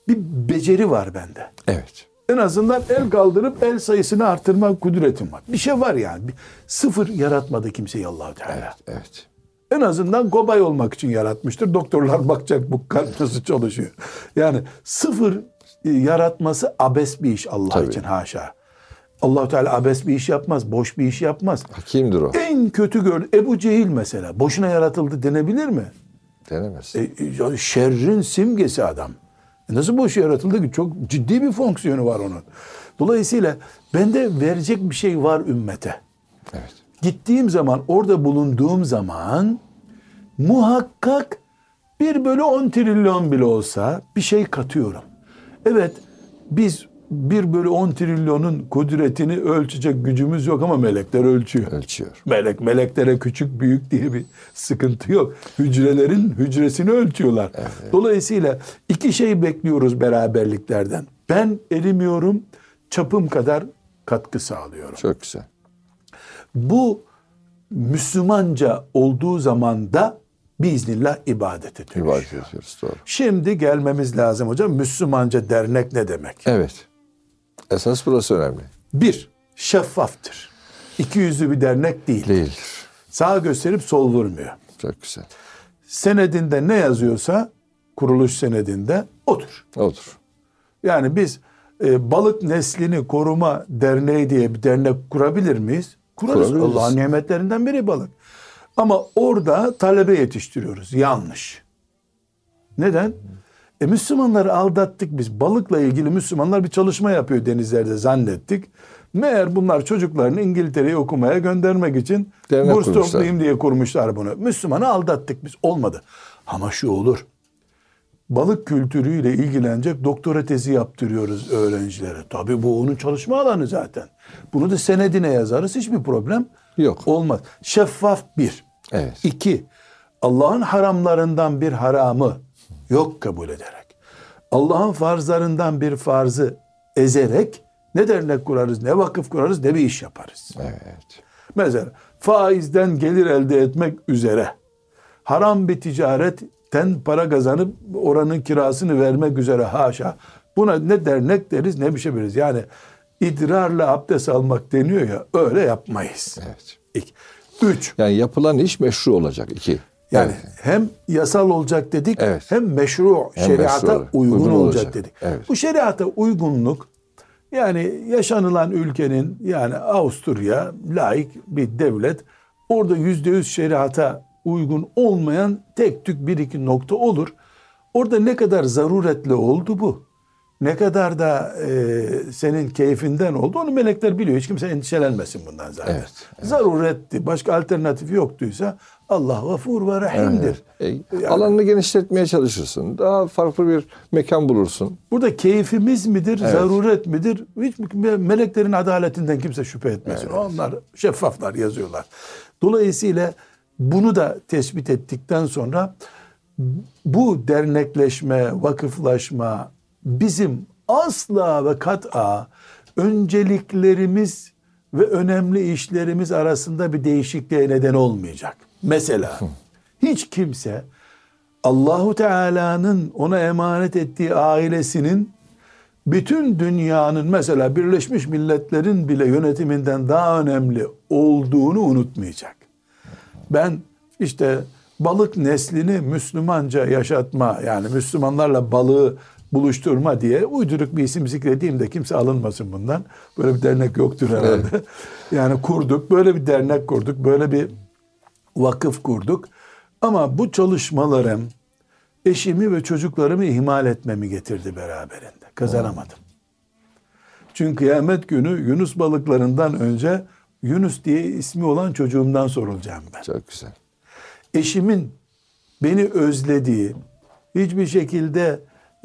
Bir beceri var bende. Evet. En azından el kaldırıp el sayısını artırma kudretim var. Bir şey var yani. Bir sıfır yaratmadı kimseyi allah Teala. Evet. En azından kobay olmak için yaratmıştır. Doktorlar bakacak bu kalp nasıl çalışıyor. Yani sıfır e, yaratması abes bir iş Allah Tabii. için haşa. allah Teala abes bir iş yapmaz. Boş bir iş yapmaz. Hakimdir o. En kötü gör Ebu Cehil mesela. Boşuna yaratıldı denebilir mi? Denemez. E, e, şerrin simgesi adam. E nasıl boş yaratıldı ki? Çok ciddi bir fonksiyonu var onun. Dolayısıyla bende verecek bir şey var ümmete. Evet. Gittiğim zaman, orada bulunduğum zaman muhakkak bir bölü 10 trilyon bile olsa bir şey katıyorum. Evet biz bir bölü 10 trilyonun kudretini ölçecek gücümüz yok ama melekler ölçüyor. Ölçüyor. Melek meleklere küçük büyük diye bir sıkıntı yok. Hücrelerin hücresini ölçüyorlar. Dolayısıyla iki şey bekliyoruz beraberliklerden. Ben erimiyorum, çapım kadar katkı sağlıyorum. Çok güzel. Bu Müslümanca olduğu zaman da biiznillah ibadete dönüşüyor. İbadet ediyoruz doğru. Şimdi gelmemiz lazım hocam. Müslümanca dernek ne demek? Evet. Esas burası önemli. Bir, şeffaftır. İki yüzlü bir dernek değil. Değildir. Sağ gösterip sol vurmuyor. Çok güzel. Senedinde ne yazıyorsa kuruluş senedinde odur. Odur. Yani biz e, balık neslini koruma derneği diye bir dernek kurabilir miyiz? Kurarız. Kurabiliriz. Allah'ın nimetlerinden biri balık. Ama orada talebe yetiştiriyoruz. Yanlış. Neden? E Müslümanları aldattık biz. Balıkla ilgili Müslümanlar bir çalışma yapıyor denizlerde zannettik. Meğer bunlar çocuklarını İngiltere'ye okumaya göndermek için Dernek burs kurmuşlar. toplayayım diye kurmuşlar bunu. Müslümanı aldattık biz. Olmadı. Ama şu olur. Balık kültürüyle ilgilenecek doktora tezi yaptırıyoruz öğrencilere. Tabii bu onun çalışma alanı zaten. Bunu da senedine yazarız. Hiçbir problem Yok. olmaz. Şeffaf bir. Evet. İki, Allah'ın haramlarından bir haramı yok kabul ederek, Allah'ın farzlarından bir farzı ezerek ne dernek kurarız, ne vakıf kurarız, ne bir iş yaparız. Evet. Mesela faizden gelir elde etmek üzere haram bir ticaretten para kazanıp oranın kirasını vermek üzere haşa. Buna ne dernek deriz ne bir şey biliriz. Yani idrarla abdest almak deniyor ya öyle yapmayız. Evet. İki. Üç. Yani yapılan iş meşru olacak. iki. Yani Evet. hem yasal olacak dedik Evet. hem meşru Hem şeriata meşru, uygun, uygun olacak, olacak. dedik. Evet. Bu şeriata uygunluk yani yaşanılan ülkenin yani Avusturya laik bir devlet orada yüzde yüz şeriata uygun olmayan tek tük bir iki nokta olur. Orada ne kadar zaruretle oldu bu. Ne kadar da e, senin keyfinden oldu onu melekler biliyor. Hiç kimse endişelenmesin bundan zaten. Evet, Zaruretti. Başka alternatif yoktuysa Allah gafur ve rahimdir. E, Yani- Alanını genişletmeye çalışırsın. Daha farklı bir mekan bulursun. Burada keyfimiz midir, Evet. zaruret midir? Hiç meleklerin adaletinden kimse şüphe etmesin. Onlar şeffaflar yazıyorlar. Dolayısıyla bunu da tespit ettikten sonra bu dernekleşme, vakıflaşma bizim asla ve kat'a önceliklerimiz ve önemli işlerimiz arasında bir değişikliğe neden olmayacak. Mesela hiç kimse Allahu Teala'nın ona emanet ettiği ailesinin bütün dünyanın mesela Birleşmiş Milletler'in bile yönetiminden daha önemli olduğunu unutmayacak. Ben işte balık neslini Müslümanca yaşatma yani Müslümanlarla balığı buluşturma diye uyduruk bir isim zikredeyim de kimse alınmasın bundan. Böyle bir dernek yoktur herhalde. Yani kurduk, böyle bir dernek kurduk, böyle bir vakıf kurduk. Ama bu çalışmalarım eşimi ve çocuklarımı ihmal etmemi getirdi beraberinde. Kazanamadım. Çünkü kıyamet günü Yunus balıklarından önce Yunus diye ismi olan çocuğumdan sorulacağım ben. Çok güzel. Eşimin beni özlediği, hiçbir şekilde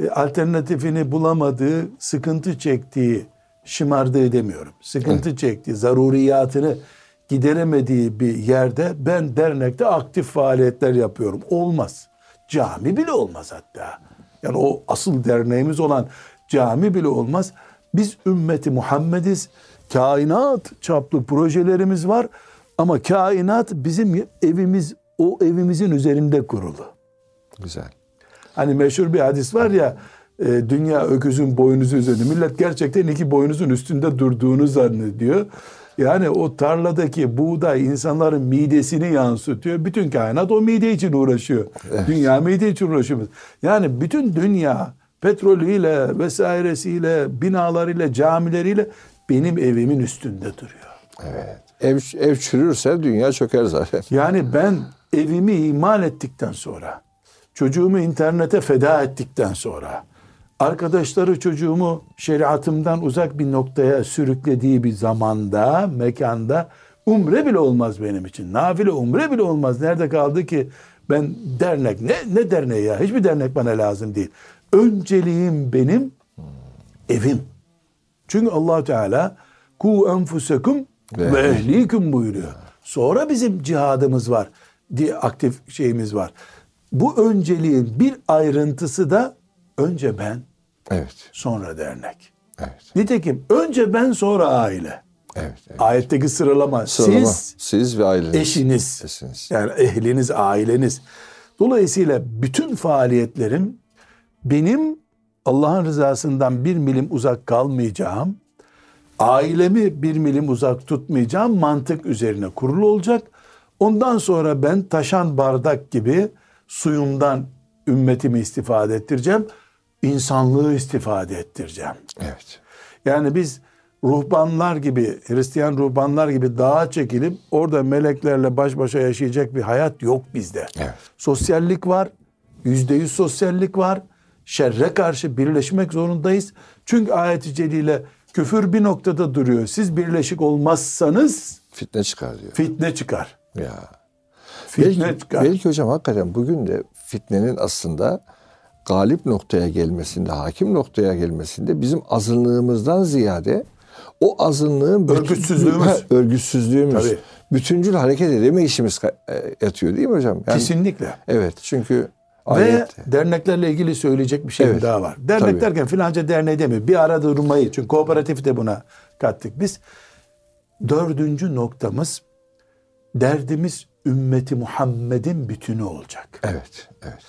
alternatifini bulamadığı, sıkıntı çektiği, şımardığı demiyorum. Sıkıntı çektiği, zaruriyatını gideremediği bir yerde ben dernekte aktif faaliyetler yapıyorum. Olmaz. Cami bile olmaz hatta. Yani o asıl derneğimiz olan cami bile olmaz. Biz ümmeti Muhammediz. Kainat çaplı projelerimiz var. Ama kainat bizim evimiz, o evimizin üzerinde kurulu. Güzel. Hani meşhur bir hadis var ya e, dünya öküzün boynuzu üzerinde. Millet gerçekten iki boynuzun üstünde durduğunu zannediyor. Yani o tarladaki buğday insanların midesini yansıtıyor. Bütün kainat o mide için uğraşıyor. Dünya mide için uğraşıyor. Yani bütün dünya petrolüyle vesairesiyle, binalarıyla, camileriyle benim evimin üstünde duruyor. Evet. Ev, ev çürürse dünya çöker zaten. Yani ben evimi imal ettikten sonra, çocuğumu internete feda ettikten sonra, arkadaşları çocuğumu şeriatımdan uzak bir noktaya sürüklediği bir zamanda, mekanda umre bile olmaz benim için. Nafile umre bile olmaz. Nerede kaldı ki ben dernek ne ne derneği ya? Hiçbir dernek bana lazım değil. Önceliğim benim evim. Çünkü allah Teala ku enfusekum Ve ehlikum buyuruyor. Sonra bizim cihadımız var. diye aktif şeyimiz var. Bu önceliğin bir ayrıntısı da önce ben Evet. sonra dernek. Evet. Nitekim önce ben sonra aile. Evet, evet. Ayetteki sıralama. Sıralama. Siz, siz ve aileniz. eşiniz, Eşiniz. yani ehliniz, aileniz. Dolayısıyla bütün faaliyetlerim benim Allah'ın rızasından bir milim uzak kalmayacağım, ailemi bir milim uzak tutmayacağım mantık üzerine kurulu olacak. Ondan sonra ben taşan bardak gibi suyumdan ümmetimi istifade ettireceğim. insanlığı istifade ettireceğim. Evet. Yani biz ruhbanlar gibi, Hristiyan ruhbanlar gibi dağa çekilip orada meleklerle baş başa yaşayacak bir hayat yok bizde. Evet. Sosyallik var, yüzde yüz sosyallik var. Şerre karşı birleşmek zorundayız. Çünkü ayet-i celile küfür bir noktada duruyor. Siz birleşik olmazsanız Fitne çıkar diyor. fitne çıkar. Ya. Fitne Belki, belki hocam hakikaten bugün de fitnenin aslında galip noktaya gelmesinde, hakim noktaya gelmesinde bizim azınlığımızdan ziyade o azınlığın Örgütsüzlüğümüz. Ha, örgütsüzlüğümüz. Tabii. bütüncül hareket edemeyişimiz e, yatıyor değil mi hocam? Yani- Kesinlikle. Evet çünkü Ve ayet derneklerle ilgili söyleyecek bir şey Evet. daha var. Dernek Tabii. derken filanca derneği demiyor. Bir arada durmayı. Çünkü kooperatif de buna kattık biz. Dördüncü noktamız derdimiz ümmeti Muhammed'in bütünü olacak. evet, evet.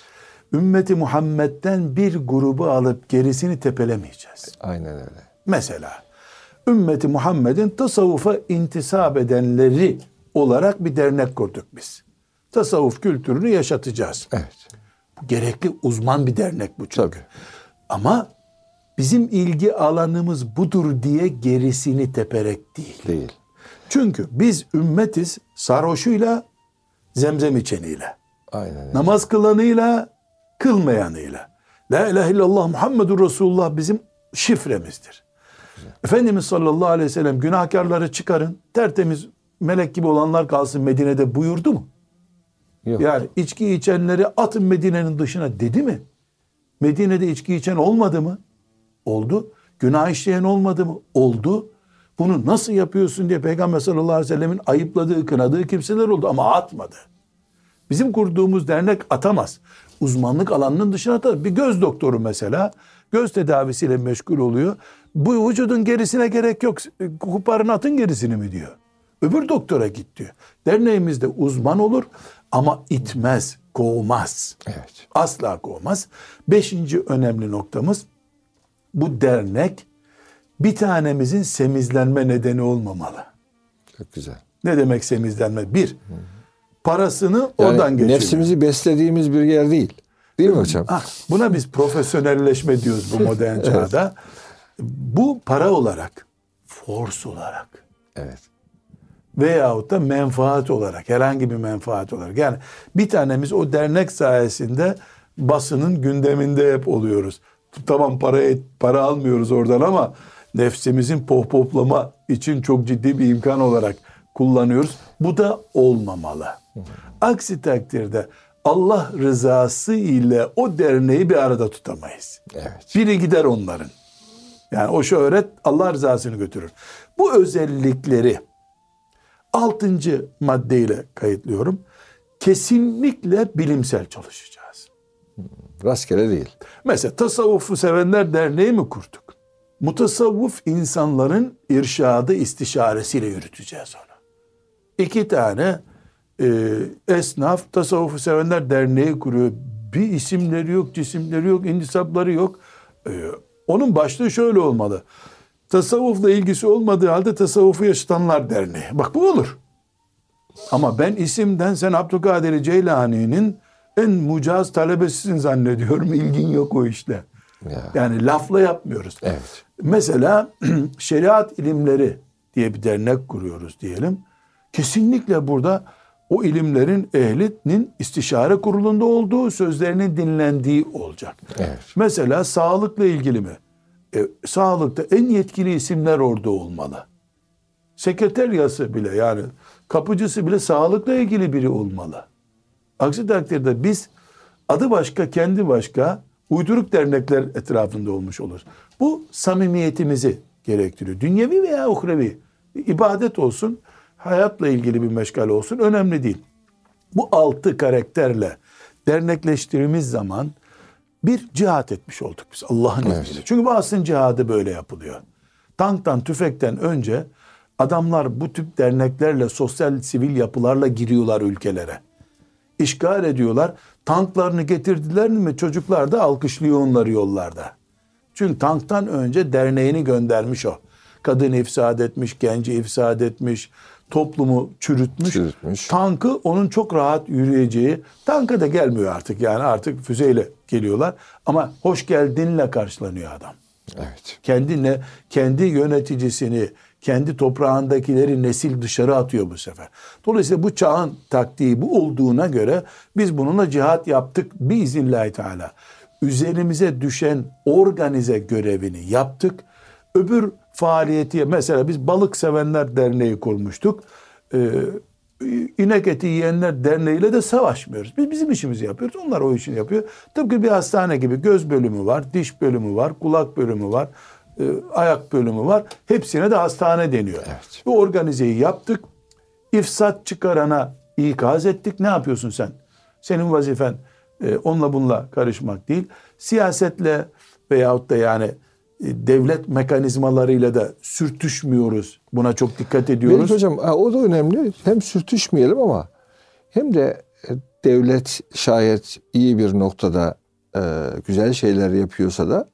Ümmeti Muhammed'den bir grubu alıp gerisini tepelemeyeceğiz. Aynen öyle. Mesela ümmeti Muhammed'in tasavvufa intisap edenleri olarak bir dernek kurduk biz. Tasavvuf kültürünü yaşatacağız. Evet. Bu gerekli uzman bir dernek bu çünkü. Tabii. Ama bizim ilgi alanımız budur diye gerisini teperek değil. Değil. Çünkü biz ümmetiz sarhoşuyla, zemzem içeniyle. Aynen öyle. Namaz kılanıyla, kılmayanıyla. La ilahe illallah Muhammedur Resulullah bizim şifremizdir. Efendimiz sallallahu aleyhi ve sellem günahkarları çıkarın, tertemiz melek gibi olanlar kalsın Medine'de buyurdu mu? Yok. Yani içki içenleri atın Medine'nin dışına dedi mi? Medine'de içki içen olmadı mı? Oldu. Günah işleyen olmadı mı? Oldu. Bunu nasıl yapıyorsun diye Peygamber sallallahu aleyhi ve sellemin ayıpladığı, kınadığı kimseler oldu ama atmadı. Bizim kurduğumuz dernek atamaz. Uzmanlık alanının dışına atar. Bir göz doktoru mesela göz tedavisiyle meşgul oluyor. Bu vücudun gerisine gerek yok. Kuparın atın gerisini mi diyor. Öbür doktora git diyor. Derneğimizde uzman olur ama itmez, kovmaz. Evet. Asla kovmaz. Beşinci önemli noktamız bu dernek bir tanemizin semizlenme nedeni olmamalı. Çok güzel. Ne demek semizlenme? Bir, parasını Yani oradan geçiriyor. nefsimizi beslediğimiz bir yer değil. Değil mi hocam? Ah, buna biz profesyonelleşme diyoruz bu modern çağda. Bu para olarak, force olarak Evet. veyahut da menfaat olarak, herhangi bir menfaat olarak. Yani bir tanemiz o dernek sayesinde basının gündeminde hep oluyoruz. Tamam para para almıyoruz oradan ama nefsimizin pohpohlama için çok ciddi bir imkan olarak kullanıyoruz. Bu da olmamalı. Aksi takdirde Allah rızası ile o derneği bir arada tutamayız. Evet. Biri gider onların. Yani o şöhret Allah rızasını götürür. Bu özellikleri altıncı maddeyle kayıtlıyorum. Kesinlikle bilimsel çalışacağız. Rastgele değil. Mesela tasavvufu sevenler derneği mi kurduk? Mutasavvuf insanların irşadı istişaresiyle yürüteceğiz onu. İki tane e, esnaf tasavvufu sevenler derneği kuruyor. Bir isimleri yok, cisimleri yok, intisapları yok. E, onun başlığı şöyle olmalı. Tasavvufla ilgisi olmadığı halde tasavvufu yaşatanlar derneği. Bak bu olur. Ama ben isimden sen Abdülkadir Ceylani'nin en mucaz talebesisin zannediyorum. İlgin yok o işte. Ya. Yani lafla yapmıyoruz. Evet. Mesela şeriat ilimleri diye bir dernek kuruyoruz diyelim. Kesinlikle burada o ilimlerin ehlinin istişare kurulunda olduğu, sözlerinin dinlendiği olacak. Evet. Mesela sağlıkla ilgili mi? E, sağlıkta en yetkili isimler orada olmalı. Sekreteryası bile yani kapıcısı bile sağlıkla ilgili biri olmalı. Aksi takdirde biz adı başka kendi başka uyduruk dernekler etrafında olmuş oluruz. Bu samimiyetimizi gerektiriyor. Dünyevi veya uhrevi ibadet olsun, hayatla ilgili bir meşgale olsun önemli değil. Bu altı karakterle dernekleştirdiğimiz zaman bir cihat etmiş olduk biz Allah'ın Evet. izniyle. Çünkü bu cihadı böyle yapılıyor. Tanktan, tüfekten önce Adamlar bu tip derneklerle, sosyal sivil yapılarla giriyorlar ülkelere. İşgal ediyorlar. Tanklarını getirdiler mi çocuklar da alkışlıyor onları yollarda. Çünkü tanktan önce derneğini göndermiş o. Kadın ifsad etmiş, genci ifsad etmiş, toplumu çürütmüş. Çürütmüş. Tankı onun çok rahat yürüyeceği, tanka da gelmiyor artık yani artık füzeyle geliyorlar. Ama hoş geldinle karşılanıyor adam. Evet. Kendine, kendi yöneticisini, kendi toprağındakileri nesil dışarı atıyor bu sefer. Dolayısıyla bu çağın taktiği bu olduğuna göre biz bununla cihat yaptık biiznillahü teala. Üzerimize düşen organize görevini yaptık. Öbür faaliyeti mesela biz balık sevenler derneği kurmuştuk. Ee, inek eti yiyenler derneğiyle de savaşmıyoruz. Biz bizim işimizi yapıyoruz. Onlar o işini yapıyor. Tıpkı bir hastane gibi göz bölümü var, diş bölümü var, kulak bölümü var, e, ayak bölümü var. Hepsine de hastane deniyor. Evet. Bu organizeyi yaptık. İfsat çıkarana ikaz ettik. Ne yapıyorsun sen? Senin vazifen e, onunla bununla karışmak değil. Siyasetle veyahut da yani e, devlet mekanizmalarıyla da sürtüşmüyoruz. Buna çok dikkat ediyoruz. Melik hocam o da önemli. Hem sürtüşmeyelim ama hem de e, devlet şayet iyi bir noktada e, güzel şeyler yapıyorsa da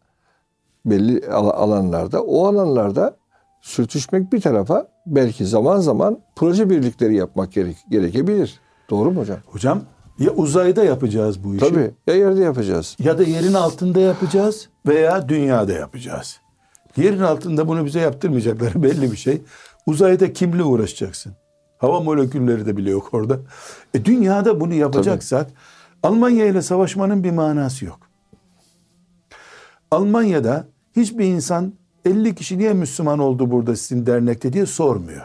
belli al- alanlarda o alanlarda sürtüşmek bir tarafa belki zaman zaman proje birlikleri yapmak gerek, gerekebilir. Doğru mu hocam? Hocam ya uzayda yapacağız bu işi Tabii. Ya yerde yapacağız. ya da yerin altında yapacağız veya dünyada yapacağız. Yerin altında bunu bize yaptırmayacaklar belli bir şey. Uzayda kimle uğraşacaksın? Hava molekülleri de bile yok orada. E dünyada bunu yapacaksak Almanya ile savaşmanın bir manası yok. Almanya'da hiçbir insan 50 kişi niye Müslüman oldu burada sizin dernekte diye sormuyor.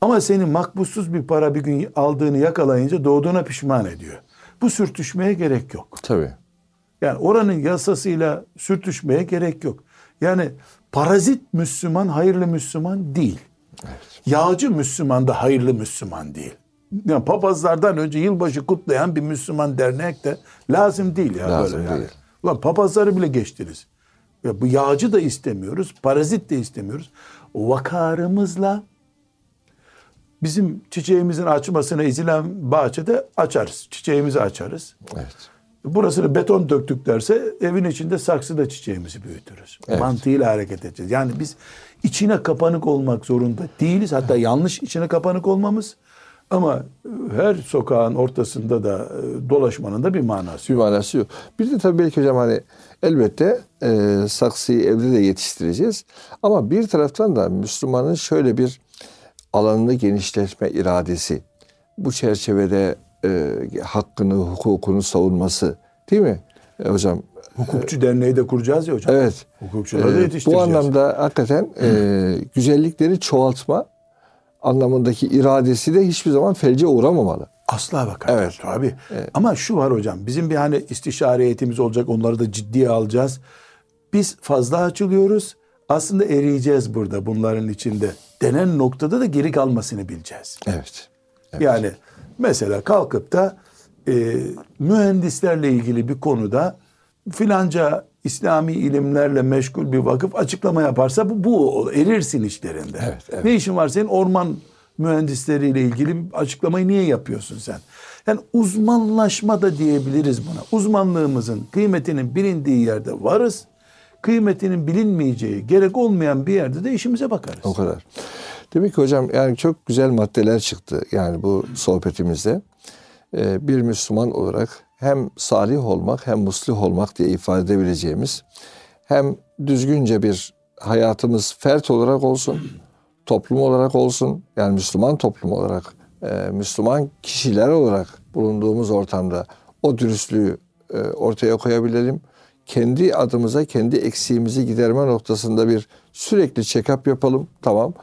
Ama seni makbussuz bir para bir gün aldığını yakalayınca doğduğuna pişman ediyor. Bu sürtüşmeye gerek yok. Tabii. Yani oranın yasasıyla sürtüşmeye gerek yok. Yani parazit Müslüman hayırlı Müslüman değil. Yağcı Müslüman da hayırlı Müslüman değil. Yani papazlardan önce yılbaşı kutlayan bir Müslüman dernek de lazım değil ya Lazım böyle yani. değil. Ulan papazları bile geçtiniz. Ya bu yağcı da istemiyoruz, parazit de istemiyoruz. Vakarımızla bizim çiçeğimizin açmasına izilen bahçede açarız. Çiçeğimizi açarız. Evet. Burasını beton döktük derse evin içinde saksıda çiçeğimizi büyütürüz. Evet. Mantığıyla hareket edeceğiz. Yani biz içine kapanık olmak zorunda değiliz. Hatta yanlış içine kapanık olmamız ama her sokağın ortasında da e, dolaşmanın da bir manası Bir yok. manası yok. Bir de tabii belki hocam hani elbette e, saksıyı evde de yetiştireceğiz. Ama bir taraftan da Müslümanın şöyle bir alanını genişletme iradesi. Bu çerçevede e, hakkını, hukukunu savunması değil mi e, hocam? Hukukçu derneği de kuracağız ya hocam. Evet. Hukukçuları da E, bu yetiştireceğiz. anlamda hakikaten e, güzellikleri çoğaltma anlamındaki iradesi de hiçbir zaman felce uğramamalı. Asla bak. Evet. Tabii. Ama şu var hocam. Bizim bir hani istişare heyetimiz olacak. Onları da ciddiye alacağız. Biz fazla açılıyoruz. Aslında eriyeceğiz burada bunların içinde. Denen noktada da geri kalmasını bileceğiz. Evet. Yani mesela kalkıp da e, mühendislerle ilgili bir konuda filanca İslami ilimlerle meşgul bir vakıf açıklama yaparsa bu, bu erirsin işlerinde. Evet, evet. Ne işin var senin orman mühendisleriyle ilgili bir açıklamayı niye yapıyorsun sen? Yani uzmanlaşma da diyebiliriz buna. Uzmanlığımızın kıymetinin bilindiği yerde varız. Kıymetinin bilinmeyeceği, gerek olmayan bir yerde de işimize bakarız. O kadar. Demek ki hocam yani çok güzel maddeler çıktı yani bu sohbetimizde. Ee, bir Müslüman olarak hem salih olmak hem muslih olmak diye ifade edebileceğimiz hem düzgünce bir hayatımız fert olarak olsun, toplum olarak olsun yani Müslüman toplum olarak, e, Müslüman kişiler olarak bulunduğumuz ortamda o dürüstlüğü e, ortaya koyabilelim. Kendi adımıza kendi eksiğimizi giderme noktasında bir sürekli check-up yapalım. Tamam.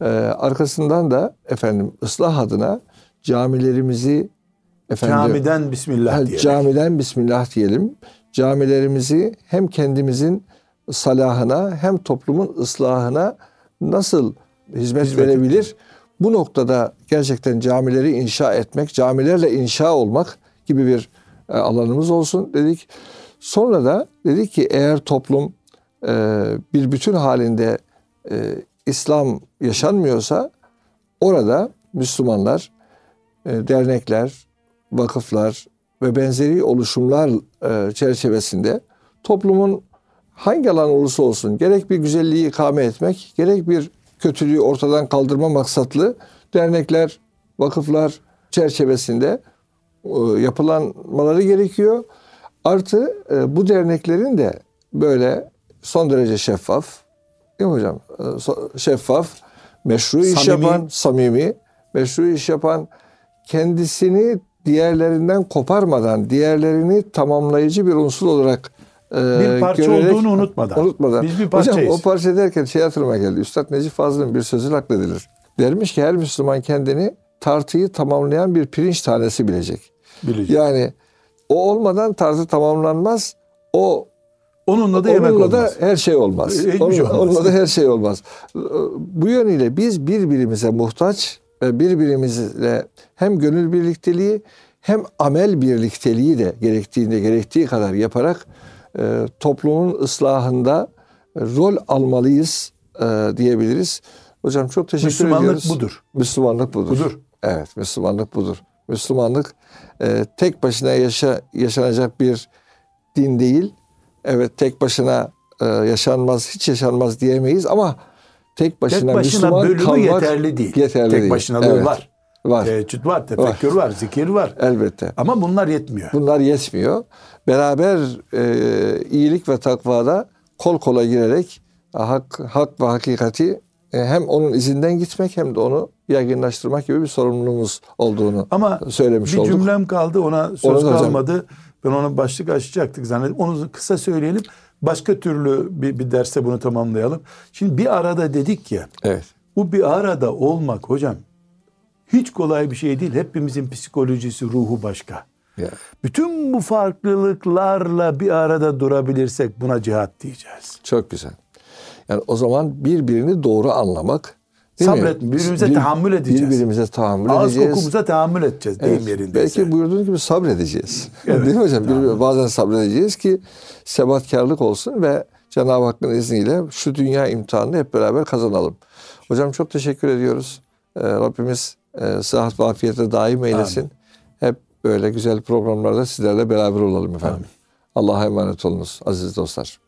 E, arkasından da efendim ıslah adına camilerimizi efendim Camiden Bismillah diyelim. Camiden Bismillah diyelim. Camilerimizi hem kendimizin salahına hem toplumun ıslahına nasıl hizmet, Hizmet verebilir? Bu noktada gerçekten camileri inşa etmek, camilerle inşa olmak gibi bir e, alanımız olsun dedik. Sonra da dedik ki eğer toplum e, bir bütün halinde e, İslam yaşanmıyorsa orada Müslümanlar, dernekler, vakıflar ve benzeri oluşumlar e, çerçevesinde toplumun hangi alan olursa olsun gerek bir güzelliği ikame etmek, gerek bir kötülüğü ortadan kaldırma maksatlı dernekler, vakıflar çerçevesinde e, yapılanmaları gerekiyor. Artı e, bu derneklerin de böyle son derece şeffaf, değil mi hocam? E, Şeffaf, meşru iş Samimi. yapan, samimi, meşru iş yapan, kendisini diğerlerinden koparmadan, diğerlerini tamamlayıcı bir unsur olarak e, Bir parça görerek- olduğunu unutmadan. unutmadan. Biz bir Hocam parçayız. o parça derken şey hatırıma geldi. Üstad Necip Fazıl'ın bir sözü nakledilir. Dermiş ki her Müslüman kendini tartıyı tamamlayan bir pirinç tanesi bilecek. Bilecek. Yani o olmadan tartı tamamlanmaz. O Onunla da yemek onunla olmaz. da her şey olmaz. Hiçbir şey Onunla, olmaz. onunla da her şey olmaz. Bu yönüyle biz birbirimize muhtaç birbirimizle hem gönül birlikteliği hem amel birlikteliği de gerektiğinde gerektiği kadar yaparak e, toplumun ıslahında rol almalıyız e, diyebiliriz. Hocam çok teşekkür Müslümanlık ediyoruz. budur. Müslümanlık budur. Budur. Evet, Müslümanlık budur. Müslümanlık e, tek başına yaşa, yaşanacak bir din değil. Evet, tek başına e, yaşanmaz, hiç yaşanmaz diyemeyiz ama tek başına, Tek başına Müslüman bölümü kalmak yeterli değil. Yeterli Tek değil. başınalığı Evet, var. Var. Teheccüd var, tefekkür var, zikir var. Elbette. Ama bunlar yetmiyor. Bunlar yetmiyor. Beraber e, iyilik ve takvada kol kola girerek hak, hak ve hakikati e, hem onun izinden gitmek hem de onu yaygınlaştırmak gibi bir sorumluluğumuz olduğunu Ama söylemiş bir olduk. cümlem kaldı ona söz Onu da hocam- kalmadı. Ben ona başlık açacaktık zannediyorum. Onu kısa söyleyelim. Başka türlü bir, bir derste bunu tamamlayalım. Şimdi bir arada dedik ya. Evet. Bu bir arada olmak hocam hiç kolay bir şey değil. Hepimizin psikolojisi, ruhu başka. Ya. Bütün bu farklılıklarla bir arada durabilirsek buna cihat diyeceğiz. Çok güzel. Yani o zaman birbirini doğru anlamak, değil mi? Sabret, birbirimize tahammül edeceğiz. Birbirimize tahammül Ağız edeceğiz. kokumuza tahammül edeceğiz deyim Evet, yerindeyse. belki buyurduğunuz gibi sabredeceğiz. Evet, Değil mi hocam? Bir- bazen sabredeceğiz ki sebatkarlık olsun ve Cenab-ı Hakk'ın izniyle şu dünya imtihanını hep beraber kazanalım. Hocam çok teşekkür ediyoruz. Ee, Rabbimiz e, sıhhat ve afiyete daim eylesin. Hep böyle güzel programlarda sizlerle beraber olalım efendim. Allah'a emanet olunuz aziz dostlar.